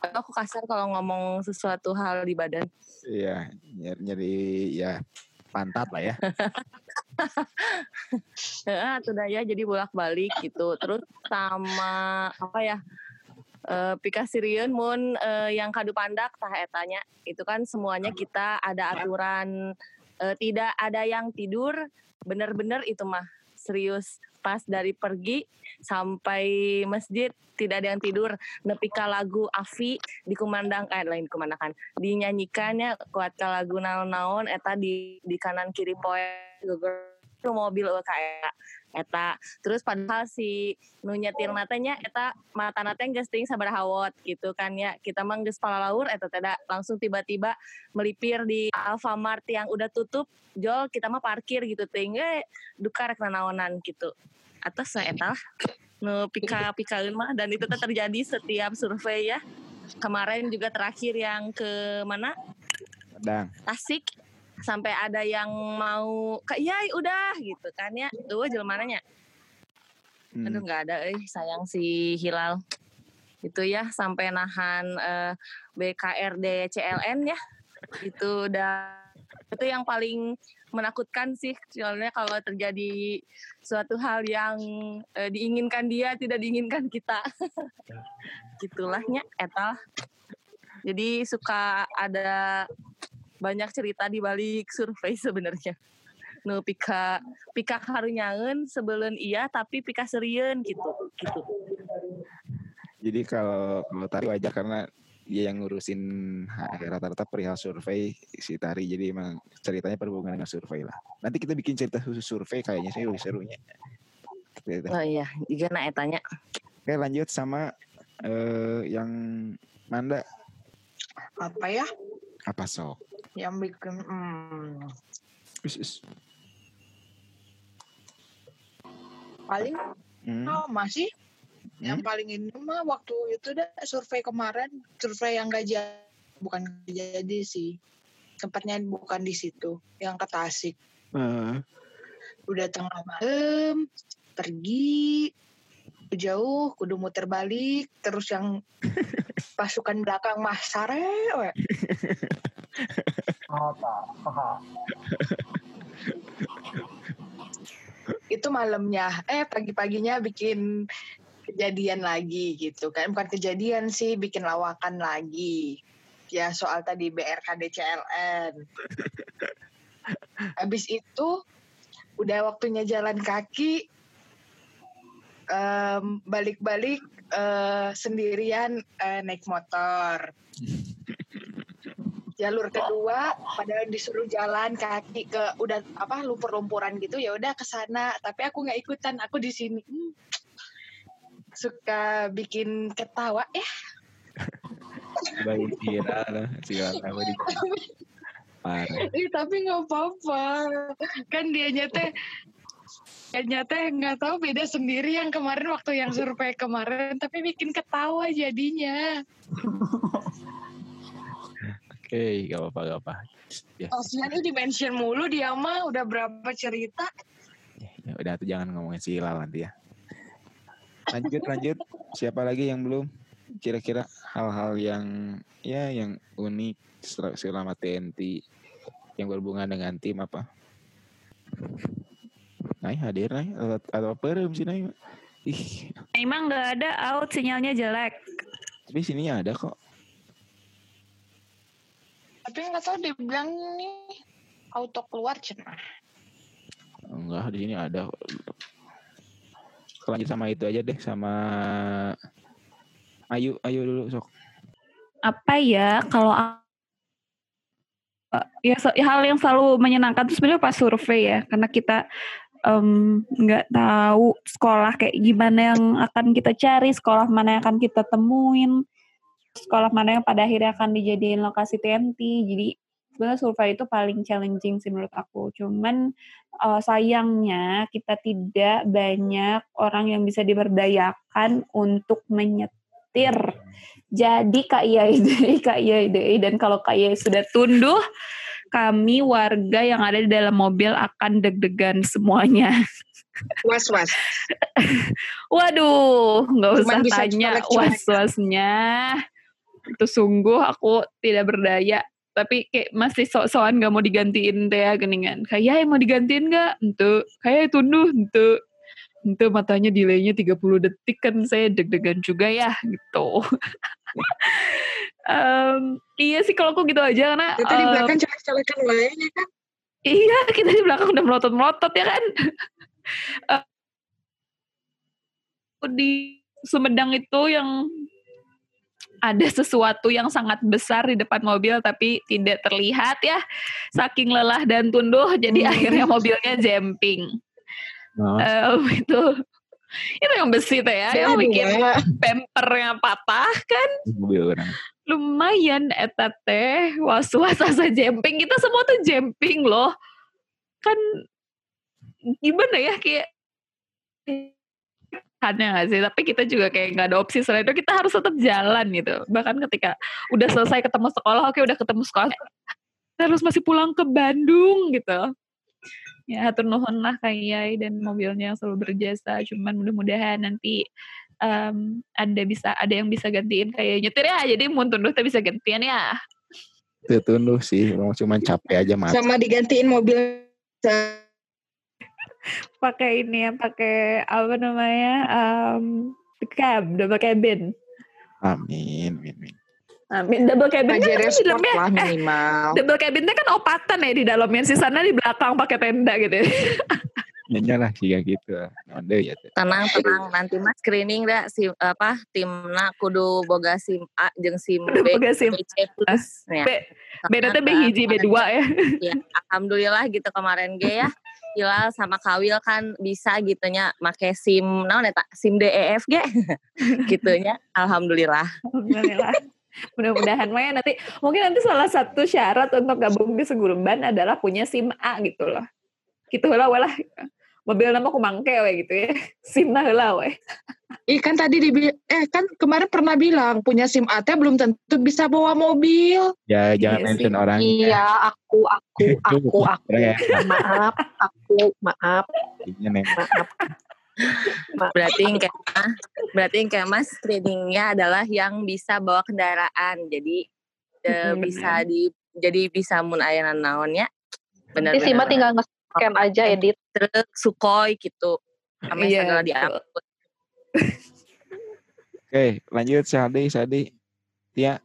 Aku kasar kalau ngomong sesuatu hal di badan. Iya nyari, nyari ya pantat lah ya. Heeh, tuh dah ya jadi bolak balik gitu. Terus sama apa ya eh Pika Sirion mun eh, yang kadu pandak tah etanya itu kan semuanya kita ada aturan eh, tidak ada yang tidur. Bener-bener itu mah serius. Pas dari pergi sampai masjid tidak ada yang tidur. Nepika lagu Afi dikumandangkan lain dikumandangkan. Dinyanyikannya kuat ka lagu naon-naon eta di di kanan kiri poe mobil eueuh ka eta. Terus padahal si nu nyetir natanya eta mata nate geus teuing sabaraha watt gitu kan ya. Kita mah geus palalaur eta teda langsung tiba-tiba melipir di Alfamart yang udah tutup jol kita mah parkir gitu teuing eh duka rek nanaonan gitu. Atas saya eta lah. Nu pika pikaeun mah dan itu terjadi setiap survei ya. Kemarin juga terakhir yang ke mana? Dang. Tasik sampai ada yang mau kayak ya udah gitu kan ya. Tuh jelmananya. Hmm. aduh nggak ada. Eh sayang si Hilal. Itu ya sampai nahan eh, BKRD CLN ya. Itu udah itu yang paling menakutkan sih soalnya kalau terjadi suatu hal yang eh, diinginkan dia tidak diinginkan kita. Gitulahnya eta Jadi suka ada banyak cerita di balik survei sebenarnya. Nu pika pika harunyangeun sebelum iya tapi pika serieun gitu gitu. Jadi kalau kalau Tari wajar karena dia yang ngurusin rata-rata perihal survei si Tari. Jadi emang ceritanya berhubungan dengan survei lah. Nanti kita bikin cerita khusus survei kayaknya sih lebih serunya. Gitu. Oh iya, juga nak etanya. Oke lanjut sama eh, yang Manda Apa ya apa sok? Yang bikin hmm, Us, us. paling Hmm. oh, masih yang Hmm? paling ini mah waktu itu dah survei kemarin survei yang gak jadi bukan jadi sih tempatnya bukan di situ yang ke Tasik Eh, udah tengah malam pergi jauh kudu muter balik terus yang pasukan belakang mah sare we. Itu malamnya. Eh pagi-paginya bikin kejadian lagi gitu kan. Bukan kejadian sih bikin lawakan lagi. Ya soal tadi BRKD CLN habis itu udah waktunya jalan kaki em, balik-balik eh, sendirian eh, naik motor. Jalur kedua padahal disuruh jalan kaki ke udah apa lumpur-lumpuran gitu ya udah ke sana. Tapi aku nggak ikutan aku di sini. Hmm. suka bikin ketawa ya baik viral lah parah. Ih, tapi nggak apa-apa. Kan dia nyate nyate nggak tahu beda sendiri yang kemarin waktu yang survei kemarin tapi bikin ketawa jadinya Oke, gak apa-apa, gak apa. Ya, Kasihan ini di mention mulu dia mah udah berapa cerita ya udah tuh jangan ngomongin si Hilal nanti ya. Lanjut, lanjut. Siapa lagi yang belum? Kira-kira hal-hal yang ya yang unik sel- selama TNT yang berhubungan dengan tim apa? Nai hadir Nai atau, atau apa sih Nai? Ih, Emang nggak ada out sinyalnya jelek. tapi sini ada kok. tapi nggak tahu dia bilang nih auto keluar cenah Enggak, di sini ada. Lanjut sama itu aja deh, sama Ayu, Ayu dulu sok. Apa ya kalau ya se- hal yang selalu menyenangkan itu sebenarnya pas survei ya karena kita nggak tahu sekolah kayak gimana yang akan kita cari sekolah mana yang akan kita temuin sekolah mana yang pada akhirnya akan dijadiin lokasi TNT jadi sebenarnya survei itu paling challenging sih menurut aku. Cuman eh, sayangnya kita tidak banyak orang yang bisa diberdayakan untuk menyetir. Jadi Kak Yai Kak dan kalau Kak Yai sudah tunduh, kami warga yang ada di dalam mobil akan deg-degan semuanya. was was Waduh, nggak Cuman usah bisa tanya was-wasnya. Itu sungguh aku tidak berdaya. Tapi kayak masih sok-sokan gak mau digantiin teh ya geningan. Kayak mau digantiin gak? Untuk. Kayak tunduh, untuk. Untuk matanya delaynya 30 detik kan saya deg-degan juga ya gitu. Em, iya sih kalau aku gitu aja karena itu di belakang colek-colekan wae ya kan Iya, kita di belakang udah melotot-melotot ya kan. Eh, di Sumedang itu yang ada sesuatu yang sangat besar di depan mobil tapi tidak terlihat ya. Saking lelah dan tunduh jadi akhirnya mobilnya jemping. Nah, Em, itu. Itu yang besi teh ya, yang bikin Wak. bempernya patah kan? Lumayan eta teh was-was asa jemping kita semua tuh jemping loh. Kan gimana ya kayak aneh gak sih? Tapi kita juga kayak nggak ada opsi selain itu kita harus tetap jalan gitu. Bahkan ketika udah selesai ketemu sekolah oke udah ketemu sekolah harus masih pulang ke Bandung gitu ya hatur nuhun lah kayak dan mobilnya yang selalu berjasa. Cuman mudah-mudahan nanti em, ada bisa ada yang bisa gantiin kayak nyetir ya jadi mau tunduh tapi bisa gantian ya. Itu tunduh sih, emang cuman capek aja mati. sama digantiin mobil. Pakai ini ya pakai apa namanya um, cab double cabin Amin, amin, amin. Amin. Double cabin Pajero kan di dalamnya lah eh, minimal. double cabin kan opatan ya di dalamnya sisanya di belakang pakai tenda gitu. ya. Nyanyi lah sih gitu. Ada ya. tenang tenang nanti mah screening dah si apa timna kudu boga sim A jeung sim B boga SIM C plus ya. B beda teh B hiji B2 ya. ya alhamdulillah gitu kemarin ge ya Hilal sama Kawil kan bisa gitunya make SIM naon eta SIM DEF ge gitunya alhamdulillah Alhamdulillah. Mudah-mudahan Maya nanti mungkin nanti salah satu syarat untuk gabung di Segurban adalah punya SIM A gitu loh. Gitu lah lah. Mobil nama kumangke we gitu ya. SIM na heula we. Ih kan tadi di eh kan kemarin pernah bilang punya SIM AT belum tentu bisa bawa mobil. Ya jangan Iya mention sih. orang. Iya, aku, aku, aku, aku. Ya, Maaf, aku, maaf, neng. maaf. Berarti yang kayak mah berarti yang kayak mas screeningnya adalah yang bisa bawa kendaraan. Jadi Mm-mm, bisa di jadi bisa mun aya naonnya benar Jadi Sima tinggal nge-scan aja edit. truk Sukhoi gitu. Kami Iya, segala diangkut. Oke, lanjut Sadi, Sadi. Tia,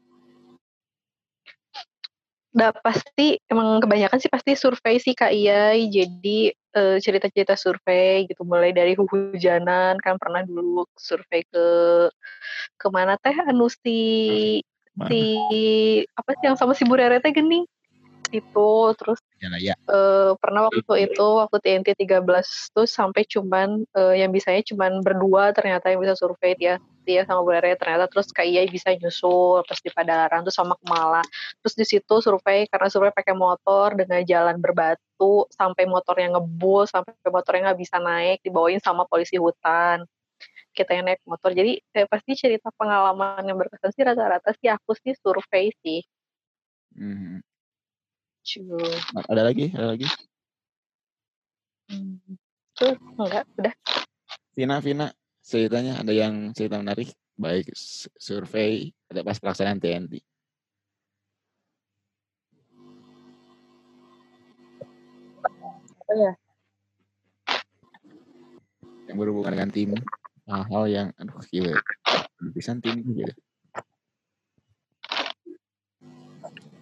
Udah pasti emang kebanyakan sih pasti survei sih Kak Iyai. Jadi eh, cerita-cerita survei gitu mulai dari hujanan kan pernah dulu survei ke ke mana teh anu si mana? si apa sih yang sama si Bu Rere teh gini itu terus Ya ya. eh, pernah waktu itu waktu TNT 13 tuh sampai cuman eh, yang bisanya cuman berdua ternyata yang bisa survei dia dia sama Bu Rere ternyata terus Kak Iyai bisa nyusul terus di Padalarang terus sama Kemala terus di situ survei karena survei pakai motor dengan jalan berbatu sampai motornya ngebul sampai motornya nggak bisa naik dibawain sama polisi hutan kita yang naik motor jadi eh, pasti cerita pengalaman yang berkesan sih rata-rata sih aku sih survei sih Hmm. Ada lagi? Ada lagi? Hmm. Tuh, enggak, udah. Vina, Vina, ceritanya ada yang cerita menarik? Baik survei, ada pas pelaksanaan TNT. Apa ya? Yang berhubungan dengan tim. Hal-hal yang, aduh gila. Pisan tim gitu.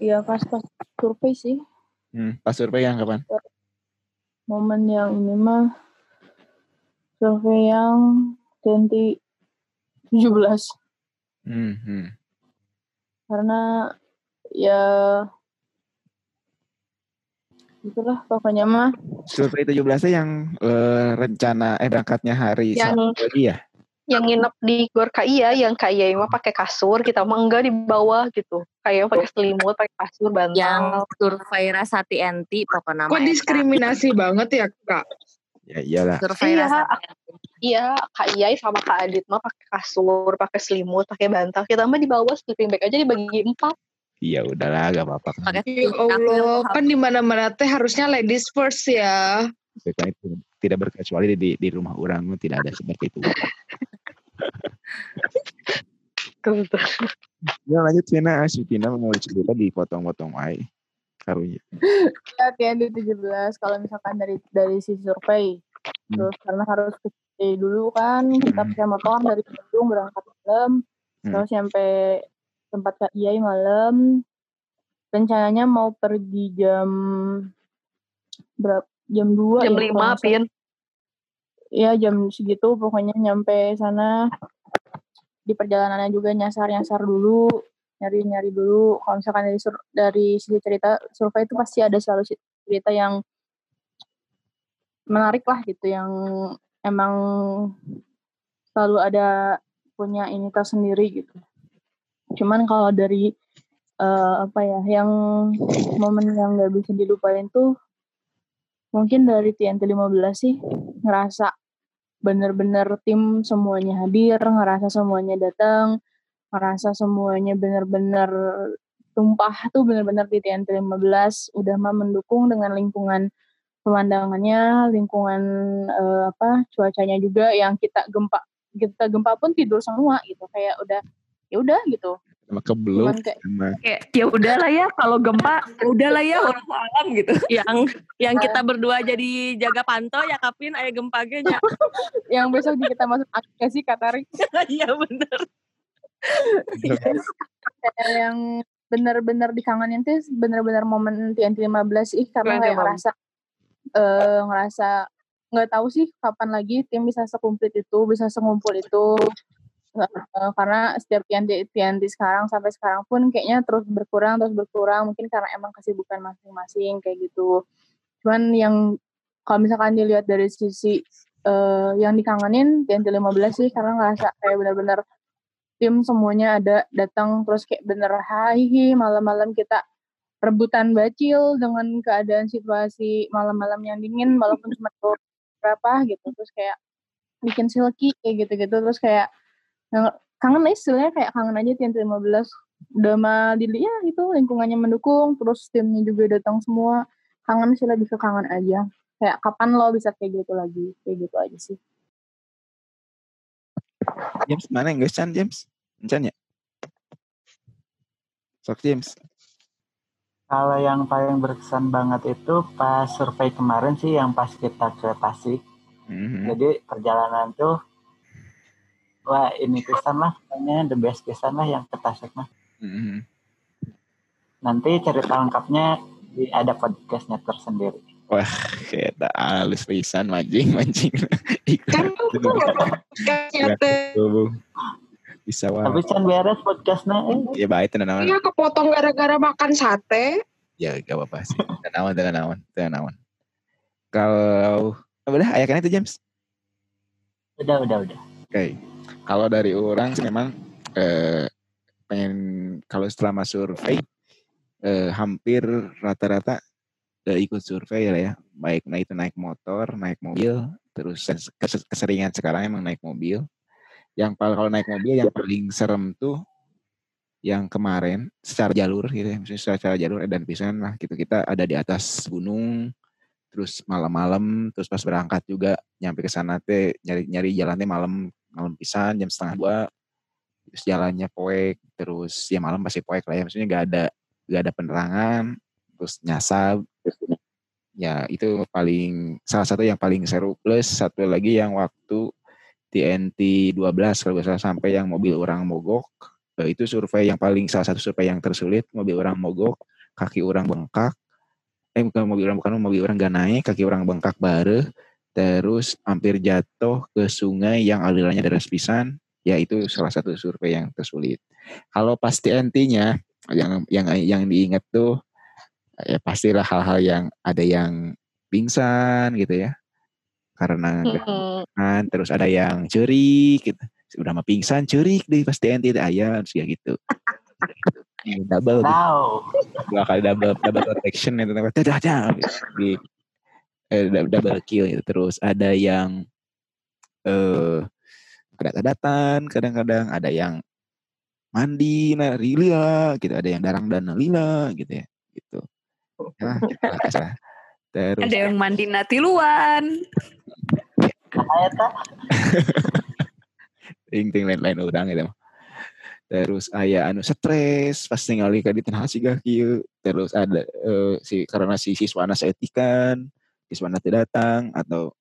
Iya pas pas survei sih. Hmm, pas survei yang kapan? Momen yang ini mah survei yang 2017 Hmm, hmm. karena ya itulah pokoknya mah Survei 17 yang eh, rencana eh berangkatnya hari Yang- Sabtu tadi ya? Yang nginep di Gor KIA, yang KIA mah pakai kasur, kita mah enggak di bawah gitu. Kayak pakai selimut, pakai kasur, yang bantal. survei rasa TNT pokoknya Kok diskriminasi banget ya kak? Ya iyalah. survei Iya, rasa Iya, Kak Iyai sama Kak Adit mah pakai kasur, pakai selimut, pakai bantal. Kita mah di bawah sleeping bag aja dibagi empat. Iya udahlah gak apa-apa kan. Ya Allah, kan di mana-mana teh harusnya ladies first ya. Tidak berkecuali di, di rumah orang tidak ada seperti itu. Ya lanjut Vina, si Vina mau cerita dipotong-potong wae. Karunya. ya TND 17 kalau misalkan dari dari si survei terus karena harus ke dulu kan kita Hmm. pakai motor dari Bandung berangkat malam Hmm. terus sampai tempat Kak Iyai malam rencananya mau pergi jam berapa jam 2 Jam lima, Pin. ya jam segitu pokoknya nyampe sana di perjalanannya juga nyasar-nyasar dulu nyari-nyari dulu. Kalau misalkan dari sur- dari sisi cerita survei itu pasti ada selalu cerita yang menarik lah gitu yang emang selalu ada punya ini tersendiri gitu. Cuman kalau dari eh, apa ya yang momen yang nggak bisa dilupain tuh mungkin dari TNT 15 sih ngerasa bener-bener tim semuanya hadir, ngerasa semuanya datang, ngerasa semuanya bener-bener tumpah tuh bener-bener di TNT 15 udah mah mendukung dengan lingkungan pemandangannya, lingkungan eh, apa cuacanya juga yang kita gempa kita gempa pun tidur semua gitu kayak udah ya udah gitu. Sama kebluk Cuman kayak ya udahlah ya kalau gempa, ya udahlah ya orang alam gitu. yang yang kita berdua jadi jaga pantau ya Kapin aya gempa ge nya. yang besok kita masuk aplikasi Katarik Iya bener. Kayak yang benar-benar dikangenin tuh benar-benar momen TNT 15 ih karena kayak ngerasa eh ngerasa nggak tahu sih kapan lagi tim bisa sekumplit itu bisa sengumpul itu. Eh, karena setiap TNT TNT sekarang sampai sekarang pun kayaknya terus berkurang terus berkurang. Mungkin karena emang kesibukan masing-masing kayak gitu. Cuman yang kalau misalkan dilihat dari sisi eh, yang dikangenin TNT 15 sih karena ngerasa kayak benar-benar tim semuanya ada datang terus kayak bener hai malam-malam kita rebutan bacil dengan keadaan situasi malam-malam yang dingin walaupun cuma berapa gitu. Terus kayak bikin silky kayak gitu-gitu. Terus kayak kangen aja istilahnya kayak kangen aja TNT 15 udah mah dili ya itu lingkungannya mendukung terus timnya juga datang semua. Kangen sih lebih ke kangen aja. Kayak kapan lo bisa kayak gitu lagi? Kayak gitu aja sih James mana yang Chan James? Chan ya? Sok James. Kalau yang paling berkesan banget itu pas survei kemarin sih yang pas kita ke Tasik. Mhm. Jadi perjalanan tuh wah ini pisan lah pokoknya the best pisan lah yang ke Tasik mah. Mhm. Nanti cerita lengkapnya di ada podcastnya tersendiri. Wah, kita halus pisan mancing mancing. Kan itu podcastnya teh. Tuh, Bisa wah. Tapi can beres podcastnya eh. Ya baik tenan naon. Iya kepotong gara-gara makan sate. Ya gak apa-apa sih. Tenan naon tenan naon tenan naon. Kalau udah ayakan itu James. Udah udah udah. Oke. Kalau dari orang sih memang eh, pengen kalau setelah masuk survei eh, hampir rata-rata ikut survei lah ya. Baik nah itu naik motor, naik mobil, terus kes- kes- keseringan sekarang emang naik mobil. Yang paling kalau naik mobil yang paling serem tuh yang kemarin secara jalur gitu ya, misalnya secara jalur dan pisan lah gitu kita ada di atas gunung terus malam-malam terus pas berangkat juga nyampe ke sana teh nyari nyari jalannya malam malam pisan jam setengah dua terus jalannya poek terus ya malam pasti poek lah ya maksudnya nggak ada nggak ada penerangan terus nyasar ya itu paling salah satu yang paling seru plus satu lagi yang waktu TNT 12 kalau salah sampai yang mobil orang mogok. Eh, itu survei yang paling salah satu survei yang tersulit mobil orang mogok kaki orang bengkak. Eh bukan mobil orang bukan mobil orang gak naik kaki orang bengkak bare. Terus hampir jatuh ke sungai yang alirannya deras pisan. Ya itu salah satu survei yang tersulit. Kalau pas TNT-nya yang yang yang diingat tuh ya pastilah hal-hal yang ada yang pingsan gitu ya. Karena kan terus ada yang cerik gitu. Udah mah pingsan cerik deh pas TNT teh aya terus ya gitu. Double gitu. Tahu. dua kali double double protection itu dah dah dah di eh, dou- double kill gitu. terus ada yang eh kedat-kedatan kadang-kadang ada yang mandi nah lila gitu. Ada yang darang dan lila gitu ya gitu ya, kasar. terus Ada yang mandi natiluan. ting ting lain-lain orang mah. terus aya anu stres pas ningali ka di tengah siga kieu terus ada eh, si karena si siswana seetikan siswana teu datang atau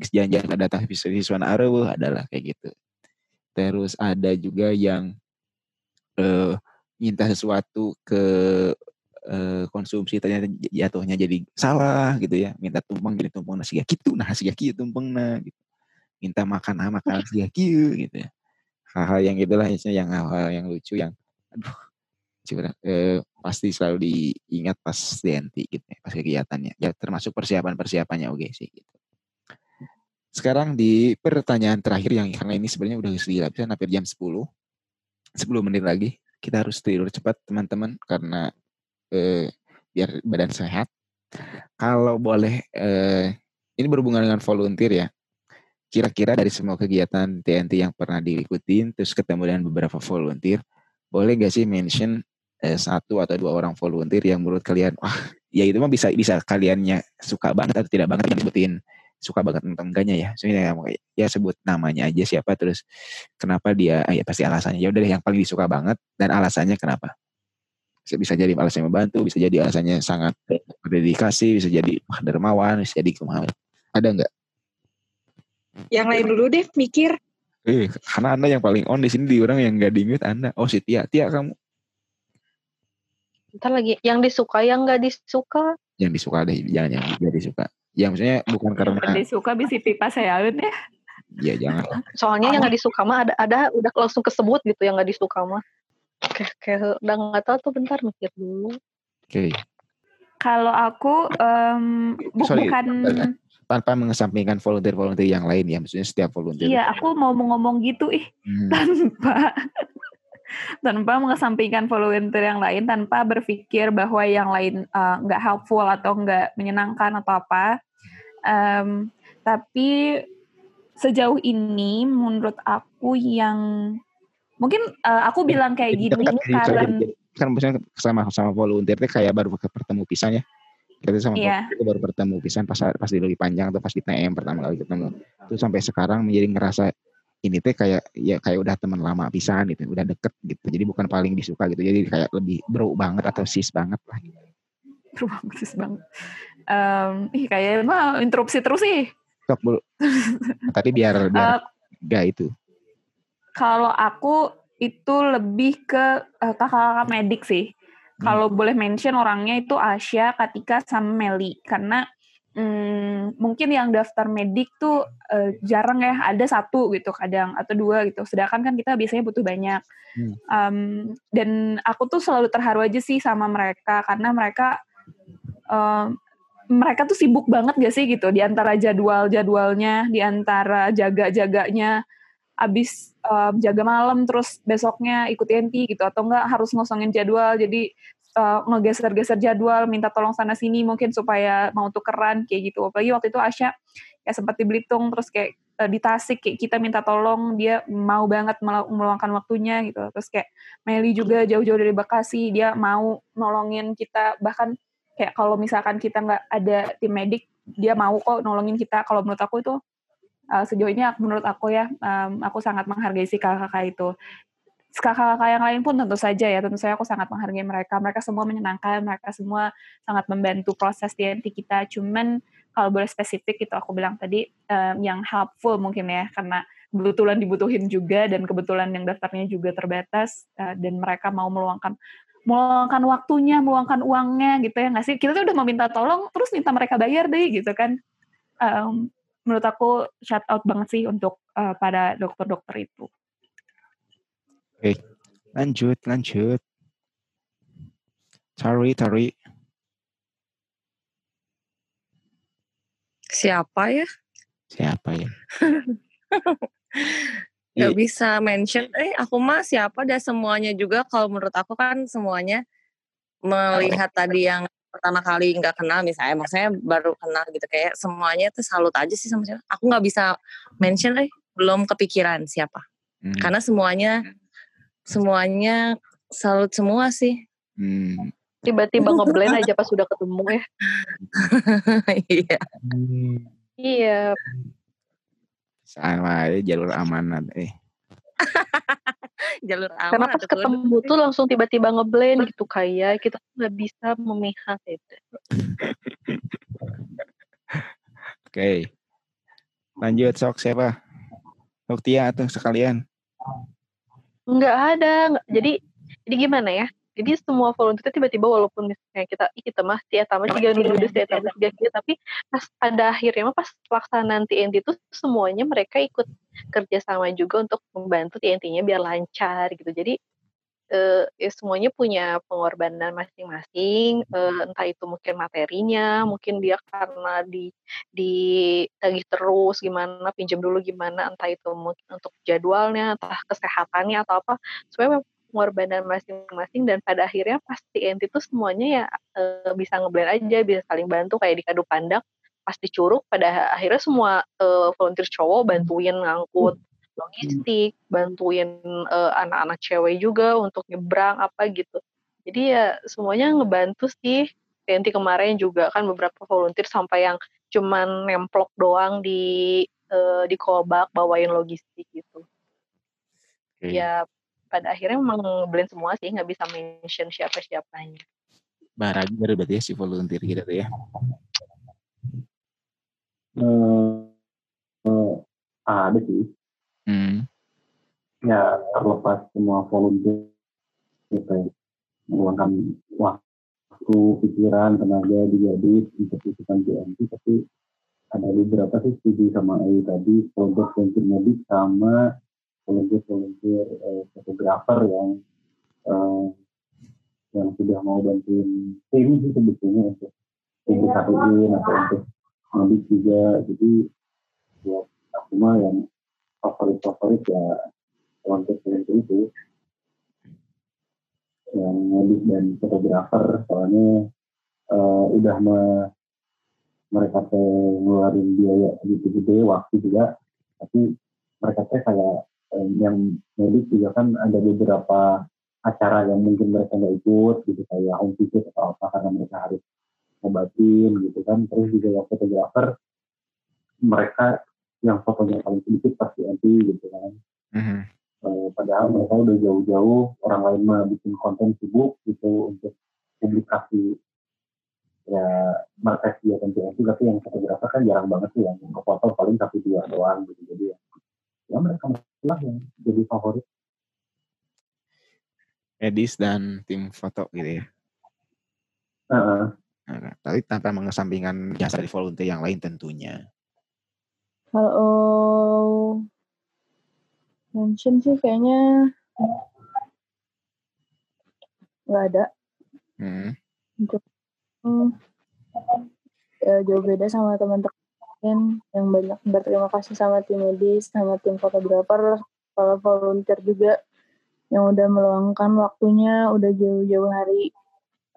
geus janjian ka datang si siswana areueuh adalah kayak gitu terus ada juga yang eh minta sesuatu ke eh, konsumsi ternyata jatuhnya jadi salah gitu ya. Minta tumpeng jadi tumpeng nasi gitu nah siga kieu tumpeng gitu. Minta makan ah makan siga kieu gitu ya. Hal-hal yang gitulah isinya yang hal-hal yang lucu yang aduh curang, eh, pasti selalu diingat pas TNT gitu ya, pas kegiatannya. Ya termasuk persiapan persiapannya oke sih gitu. Sekarang di pertanyaan terakhir yang karena ini sebenarnya udah gila bisa hampir jam 10 10 menit lagi kita harus tidur cepat teman-teman karena eh, biar badan sehat. Kalau boleh eh, ini berhubungan dengan volunteer ya. Kira-kira dari semua kegiatan TNT yang pernah diikutin terus ketemu dengan beberapa volunteer boleh gak sih mention eh, satu atau dua orang volunteer yang menurut kalian wah ya itu mah bisa bisa kaliannya suka banget atau tidak banget disebutin. Suka banget tentang enggaknya ya. Sebenarnya ya sebut namanya aja siapa terus kenapa dia ah, ya pasti alasannya. Ya udah deh yang paling disuka banget dan alasannya kenapa bisa, jadi alasannya membantu bisa jadi alasannya sangat berdedikasi bisa jadi dermawan bisa jadi kumaha ada nggak Yang lain dulu deh mikir. Eh, karena anda yang paling on di sini di orang yang nggak diinget anda. Oh si Tia, Tia kamu Ntar lagi yang disuka yang nggak disuka. yang disuka deh, jangan yang nggak disuka. Ya maksudnya bukan karena, Jadi suka bisa pipa sayaeun ya. ya jangan. Soalnya yang nggak disuka mah ada ada udah langsung kesebut gitu yang nggak disuka mah. Kayak kayak udah nggak tahu tuh bentar mikir dulu. Oke. Kalau aku em, bu- Sorry, bukan tanpa mengesampingkan volunteer-volunteer yang lain ya, maksudnya setiap volunteer. Iya, aku mau ngomong gitu ih Hmm. tanpa tanpa mengesampingkan volunteer yang lain, tanpa berpikir bahwa yang lain eh, nggak helpful atau nggak menyenangkan atau apa. Em, tapi sejauh ini menurut aku yang mungkin eh, aku bilang kayak gini ini kayak- karena kan maksudnya sama sama volunteer kayak baru ketemu pisan ya. Kita sama Iya. volunteer itu baru bertemu pisan pas pas di lebih panjang atau pas di TM pertama kali ketemu. Itu sampai sekarang menjadi ngerasa ini teh kayak ya kayak udah teman lama pisan gitu, udah deket gitu. Jadi bukan paling disuka gitu. Jadi kayak lebih bro banget atau sis banget lah. ruang persis banget. Em, ih kayaknya mah interupsi terus sih. Sok bro. Tapi biar biar Eh, gak itu. Kalau aku itu lebih ke eh, kakak-kakak medik sih. Kalau boleh mention orangnya itu Asya, Katika, sama Meli. Karena hmm, mungkin yang daftar medik tuh eh, jarang ya, ada satu gitu kadang, atau dua gitu. Sedangkan kan kita biasanya butuh banyak. Hmm. Um, dan aku tuh selalu terharu aja sih sama mereka, karena mereka um, mereka tuh sibuk banget gak sih gitu di antara jadwal-jadwalnya, di antara jaga-jaganya, abis um, jaga malam terus besoknya ikut TNT gitu atau enggak harus ngosongin jadwal jadi uh, ngegeser-geser jadwal minta tolong sana sini mungkin supaya mau tukeran kayak gitu. Apalagi waktu itu Asya kayak sempat di Belitung terus kayak uh, di Tasik kayak kita minta tolong dia mau banget melu- meluangkan waktunya gitu. Terus kayak Meli juga jauh-jauh dari Bekasi dia mau nolongin kita bahkan kayak kalau misalkan kita nggak ada tim medik dia mau kok nolongin kita. Kalau menurut aku itu uh, sejauh ini aku- menurut aku ya um, aku sangat menghargai si kakak-kakak itu kakak-kakak yang lain pun tentu saja ya tentu saja aku sangat menghargai mereka mereka semua menyenangkan mereka semua sangat membantu proses TNT kita cuman kalau boleh spesifik itu aku bilang tadi um, yang helpful mungkin ya karena kebetulan dibutuhin juga dan kebetulan yang daftarnya juga terbatas uh, dan mereka mau meluangkan meluangkan waktunya, meluangkan uangnya gitu ya nggak sih? Kita tuh udah meminta tolong, terus minta mereka bayar deh gitu kan. Um, menurut aku shout out banget sih untuk uh, pada dokter-dokter itu. Oke. Lanjut, lanjut. Tari, Tari. Siapa ya? Siapa ya? Gak bisa mention. Eh, aku mah siapa dan semuanya juga. Kalau menurut aku kan semuanya melihat tadi yang pertama kali nggak kenal misalnya, maksudnya baru kenal gitu kayak semuanya tuh salut aja sih sama siapa. Aku nggak bisa mention, eh belum kepikiran siapa. Hmm. Karena semuanya semuanya salut semua sih. Hmm. Tiba-tiba ngeblend aja pas sudah ketemu ya. Iya. Iya. Sama aja jalur amanat. Eh. Jalur aman. Karena pas ketemu tuh langsung tiba-tiba ngeblend gitu kayak kita tuh nggak bisa memihak gitu. Oke. Lanjut sok siapa? Sok Tia atau sekalian? Nggak ada. nggak- Jadi jadi gimana ya? Jadi semua volunteer tiba-tiba walaupun misalnya kita kita mah tiap tamu tiga minggu tiap tamu tiga tiga tapi pas pada akhirnya mah pas pelaksanaan TNT itu semuanya mereka ikut kerjasama juga untuk membantu TNT-nya biar lancar gitu. Jadi eh, ya semuanya punya pengorbanan masing-masing. eh, entah itu mungkin materinya, mungkin dia karena di ditagih terus gimana, pinjam dulu gimana, entah itu mungkin untuk jadwalnya, entah kesehatannya atau apa. Sebenarnya pengorbanan masing-masing dan pada akhirnya pas TNT itu semuanya ya eh, bisa ngeblend aja, bisa saling bantu kayak di Kadu Pandak pas di Curug pada akhirnya semua eh, volunteer cowok bantuin ngangkut logistik, bantuin eh, anak-anak cewek juga untuk nyebrang apa gitu. Jadi ya semuanya ngebantu sih. TNT kemarin juga kan beberapa volunteer sampai yang cuman nemplok doang di eh, di kobak bawain logistik gitu. Oke. Ya pada akhirnya memang ngeblend semua sih nggak bisa mention siapa siapanya. Barang baru berarti ya si volunteer gitu tuh ya. Eh, eh, ada sih Hmm. ya terlepas semua volunteer gitu ya, meluangkan waktu, pikiran, tenaga juga di untuk ikutan PMT tapi ada beberapa sih setuju sama Ayu tadi kelompok volunteer medik sama volunteer volunteer eh, fotografer yang eh, yang sudah mau bantuin tim sih sebetulnya untuk tim satuin atau untuk medik juga. Jadi buat aku mah yang favorit favorit ya volunteer volunteer itu yang medik dan fotografer soalnya eh, udah me- mereka teh ngeluarin biaya gitu gede waktu juga. Tapi mereka teh kayak yang medik juga kan ada beberapa acara yang mungkin mereka nggak ikut gitu kayak home visit atau apa karena mereka harus ngobatin gitu kan. Terus juga yang fotografer mereka yang fotonya paling sedikit pasti anti gitu kan. Mhm. Eh, padahal mereka udah jauh-jauh orang lain mah bikin konten sibuk gitu untuk publikasi. Ya mereka kegiatan PNP tapi yang fotografer kan jarang banget sih yang foto paling satu dua doang gitu jadi ya, ya mereka lah yang jadi favorit Medis dan tim foto gitu ya. Heeh. Nah, tapi tanpa mengesampingkan jasa dari volunteer yang lain tentunya. Kalau mention sih kayaknya nggak ada. Hmm. Untuk hmm, ya, jauh beda sama teman-teman yang banyak berterima kasih sama tim medis, sama tim fotografer, kalau volunteer juga yang udah meluangkan waktunya, udah jauh-jauh hari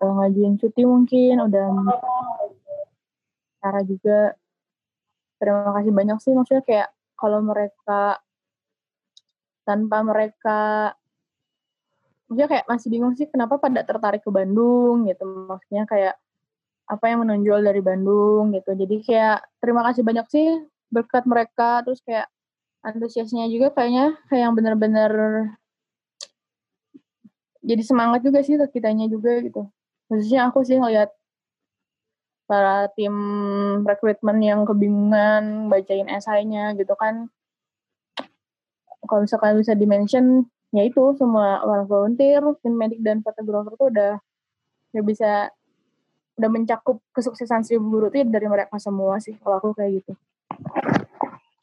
eh, ngajuin cuti mungkin, udah cara juga. Terima kasih banyak sih, maksudnya kayak kalau mereka tanpa mereka maksudnya kayak masih bingung sih kenapa pada tertarik ke Bandung gitu maksudnya kayak apa yang menonjol dari Bandung gitu. Jadi kayak terima kasih banyak sih berkat mereka terus kayak antusiasnya juga kayaknya kayak yang bener-bener jadi semangat juga sih ke kitanya juga gitu. Khususnya aku sih ngeliat para tim rekrutmen yang kebingungan bacain esainya gitu kan. Kalau misalkan bisa dimention ya itu semua orang volunteer, tim medik dan fotografer tuh udah udah bisa udah mencakup kesuksesan seribu guru itu dari mereka semua sih kalau aku kayak gitu.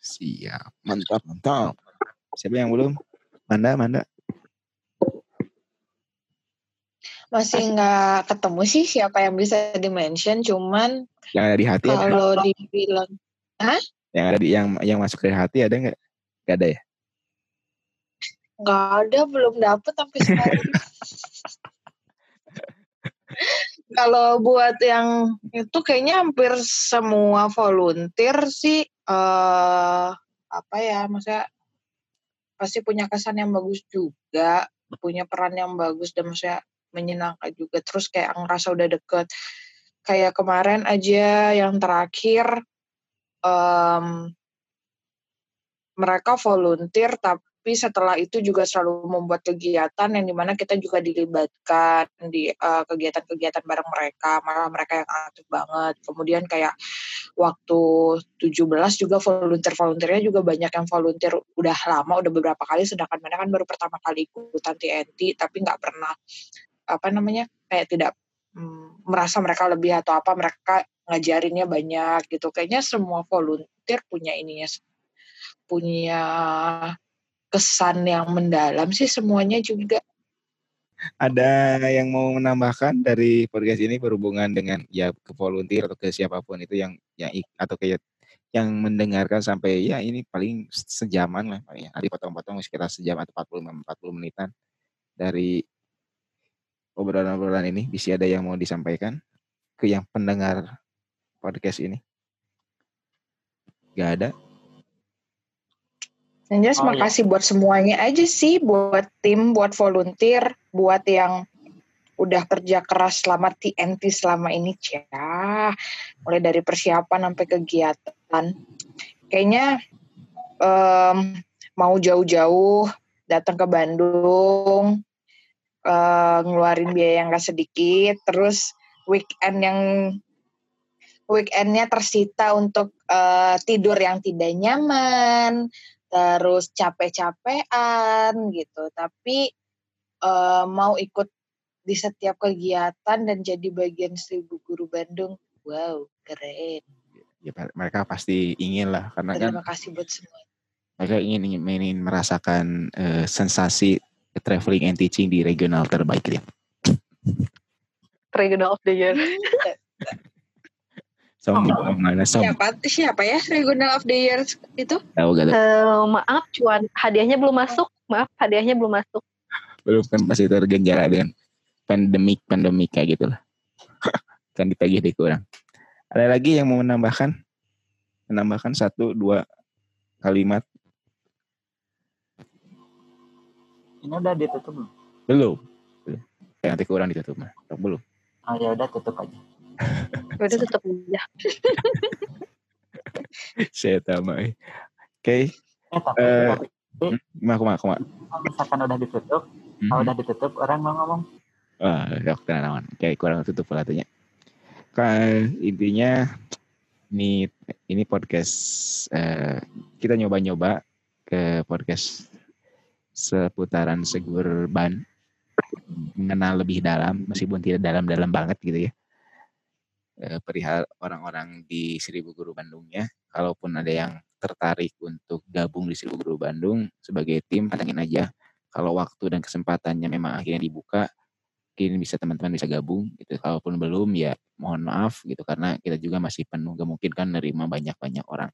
Siap. Mantap, mantap. Siapa yang belum? Manda, Manda. Masih nggak ketemu sih siapa yang bisa dimention, cuman Yang ada di hati ada? kalau dibilang, Hah? Yang ada di yang yang masuk dari hati ada nggak? Nggak ada ya? Nggak ada, belum dapet sampai sekarang. Kalau buat yang itu kayaknya hampir semua volunteer sih eh apa ya, maksudnya pasti punya kesan yang bagus juga, punya peran yang bagus dan maksudnya menyenangkan juga. Terus kayak ngerasa udah deket. Kayak kemarin aja yang terakhir em, mereka volunteer tapi setelah itu juga selalu membuat kegiatan yang di mana kita juga dilibatkan di eh, kegiatan-kegiatan bareng mereka malah mereka yang aktif banget. Kemudian kayak waktu 17 juga volunteer-volunteernya juga banyak yang volunteer udah lama udah beberapa kali sedangkan mereka kan baru pertama kali ikutan TNT tapi nggak pernah apa namanya kayak tidak mm, merasa mereka lebih atau apa mereka ngajarinnya banyak gitu. Kayaknya semua volunteer punya ininya punya kesan yang mendalam sih semuanya juga Ada yang mau menambahkan dari podcast ini berhubungan dengan ya ke volunteer atau ke siapa pun itu yang yang atau kayak yang mendengarkan sampai ya ini paling sejaman lah paling ya. Hari potong-potong sekitar sejam atau 40 40 menitan dari obrolan-obrolan ini bisa ada yang mau disampaikan ke yang pendengar podcast ini? Gak ada? Yang jelas Oh, iya. makasih buat semuanya aja sih, buat tim, buat volunteer, buat yang udah kerja keras selama TNT selama ini, ya. Mulai dari persiapan sampai kegiatan. Kayaknya em, mau jauh-jauh datang ke Bandung, eh, ngeluarin biaya yang gak sedikit, terus weekend yang weekendnya tersita untuk eh, tidur yang tidak nyaman, terus capek-capean gitu. Tapi eh, mau ikut di setiap kegiatan dan jadi bagian Seribu Guru Bandung, wow keren. Ya, mereka pasti ingin lah karena kan Terima kasih buat semua. mereka ingin ingin, ingin merasakan eh, sensasi traveling and teaching di regional terbaik ya. Regional of the Year. Sombong mana sombong. Siapa siapa ya Regional of the Year itu? Tahu gak? Eh, maaf, cuan hadiahnya belum masuk. Maaf, hadiahnya belum masuk. Belum kan pasti tergenjara dengan pandemik pandemik kayak gitulah. kan ditagih deh kurang. Ada lagi yang mau menambahkan? Menambahkan satu dua kalimat Ini udah ditutup belum? belum? Nanti kurang ditutup mah. Belum. Oh ya udah tutup aja. Udah tutup aja. Saya tahu. Oke. Eh tapi, Eh, tapi kumaha. kalau misalkan udah ditutup, kalau Mhm. udah ditutup orang mau ngomong Wah, yok tenawan. Kayak kurang tutup pelatihnya. Intinya ini ini podcast eh, kita nyoba-nyoba ke podcast seputaran Segur Ban mengenal lebih dalam meskipun tidak dalam-dalam banget gitu ya. Eh, perihal orang-orang di Seribu Guru Bandungnya. Kalaupun ada yang tertarik untuk gabung di Seribu Guru Bandung sebagai tim, pantengin aja. Kalau waktu dan kesempatannya memang akhirnya dibuka, mungkin bisa teman-teman bisa gabung gitu. Kalaupun belum ya mohon maaf gitu karena kita juga masih penuh gak mungkin kan nerima banyak-banyak orang.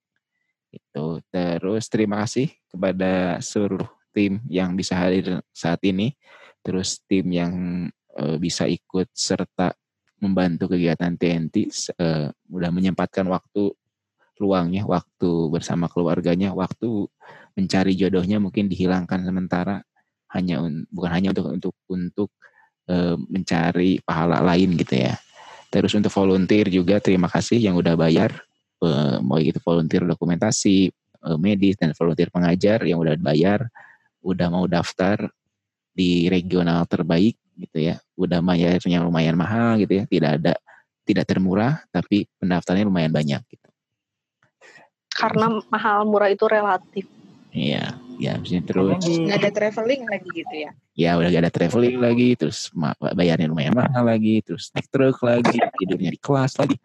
Itu. Terus terima kasih kepada seluruh tim yang bisa hadir saat ini. Terus tim yang eh, bisa ikut serta membantu kegiatan TNT eh, udah menyempatkan waktu luangnya, waktu bersama keluarganya, waktu mencari jodohnya mungkin dihilangkan sementara hanya bukan hanya untuk untuk untuk eh, mencari pahala lain gitu ya. Terus untuk volunteer juga terima kasih yang udah bayar eh, mau itu volunteer dokumentasi, eh, medis dan volunteer pengajar yang udah bayar, udah mau daftar di regional terbaik gitu ya. Udah bayarnya lumayan mahal gitu ya, tidak ada tidak termurah tapi pendaftarnya lumayan banyak gitu. Karena mahal murah itu relatif. Iya, ya habisnya terus Nggak ada traveling lagi gitu ya? ya udah gak ada traveling lagi, terus bayarnya lumayan mahal lagi, terus naik truk lagi, tidurnya di kelas lagi.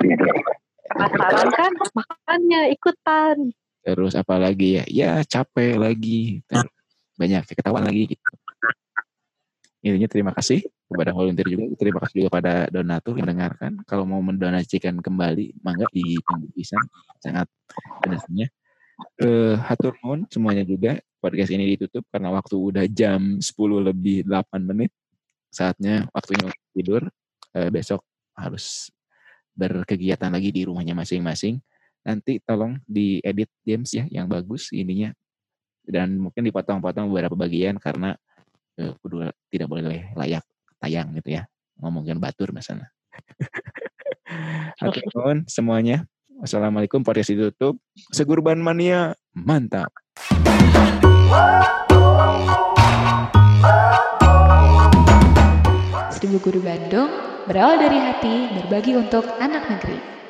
Pasaran kan, makanya ikutan. Terus apa lagi ya? Ya capek lagi, terus banyak ketahuan lagi gitu. Intinya terima kasih kepada volunteer juga, terima kasih juga pada donatur yang mendengarkan. Kalau mau mendonasikan kembali, mangga ditunggu pisang, sangat donasinya. Eh, hatur nuhun semuanya juga. Podcast ini ditutup karena waktu udah jam 10 lebih 8 menit. Saatnya waktunya tidur. Eh, besok harus berkegiatan lagi di rumahnya masing-masing. Nanti tolong diedit James ya yang bagus ininya. Dan mungkin dipotong-potong beberapa bagian karena kudu tidak boleh layak tayang gitu ya. Ngomongin batur misalnya. Hatur nuhun semuanya. Wassalamualaikum podcast ditutup. Segurban mania mantap. Seribu Guru Bandung berawal dari hati berbagi untuk anak negeri.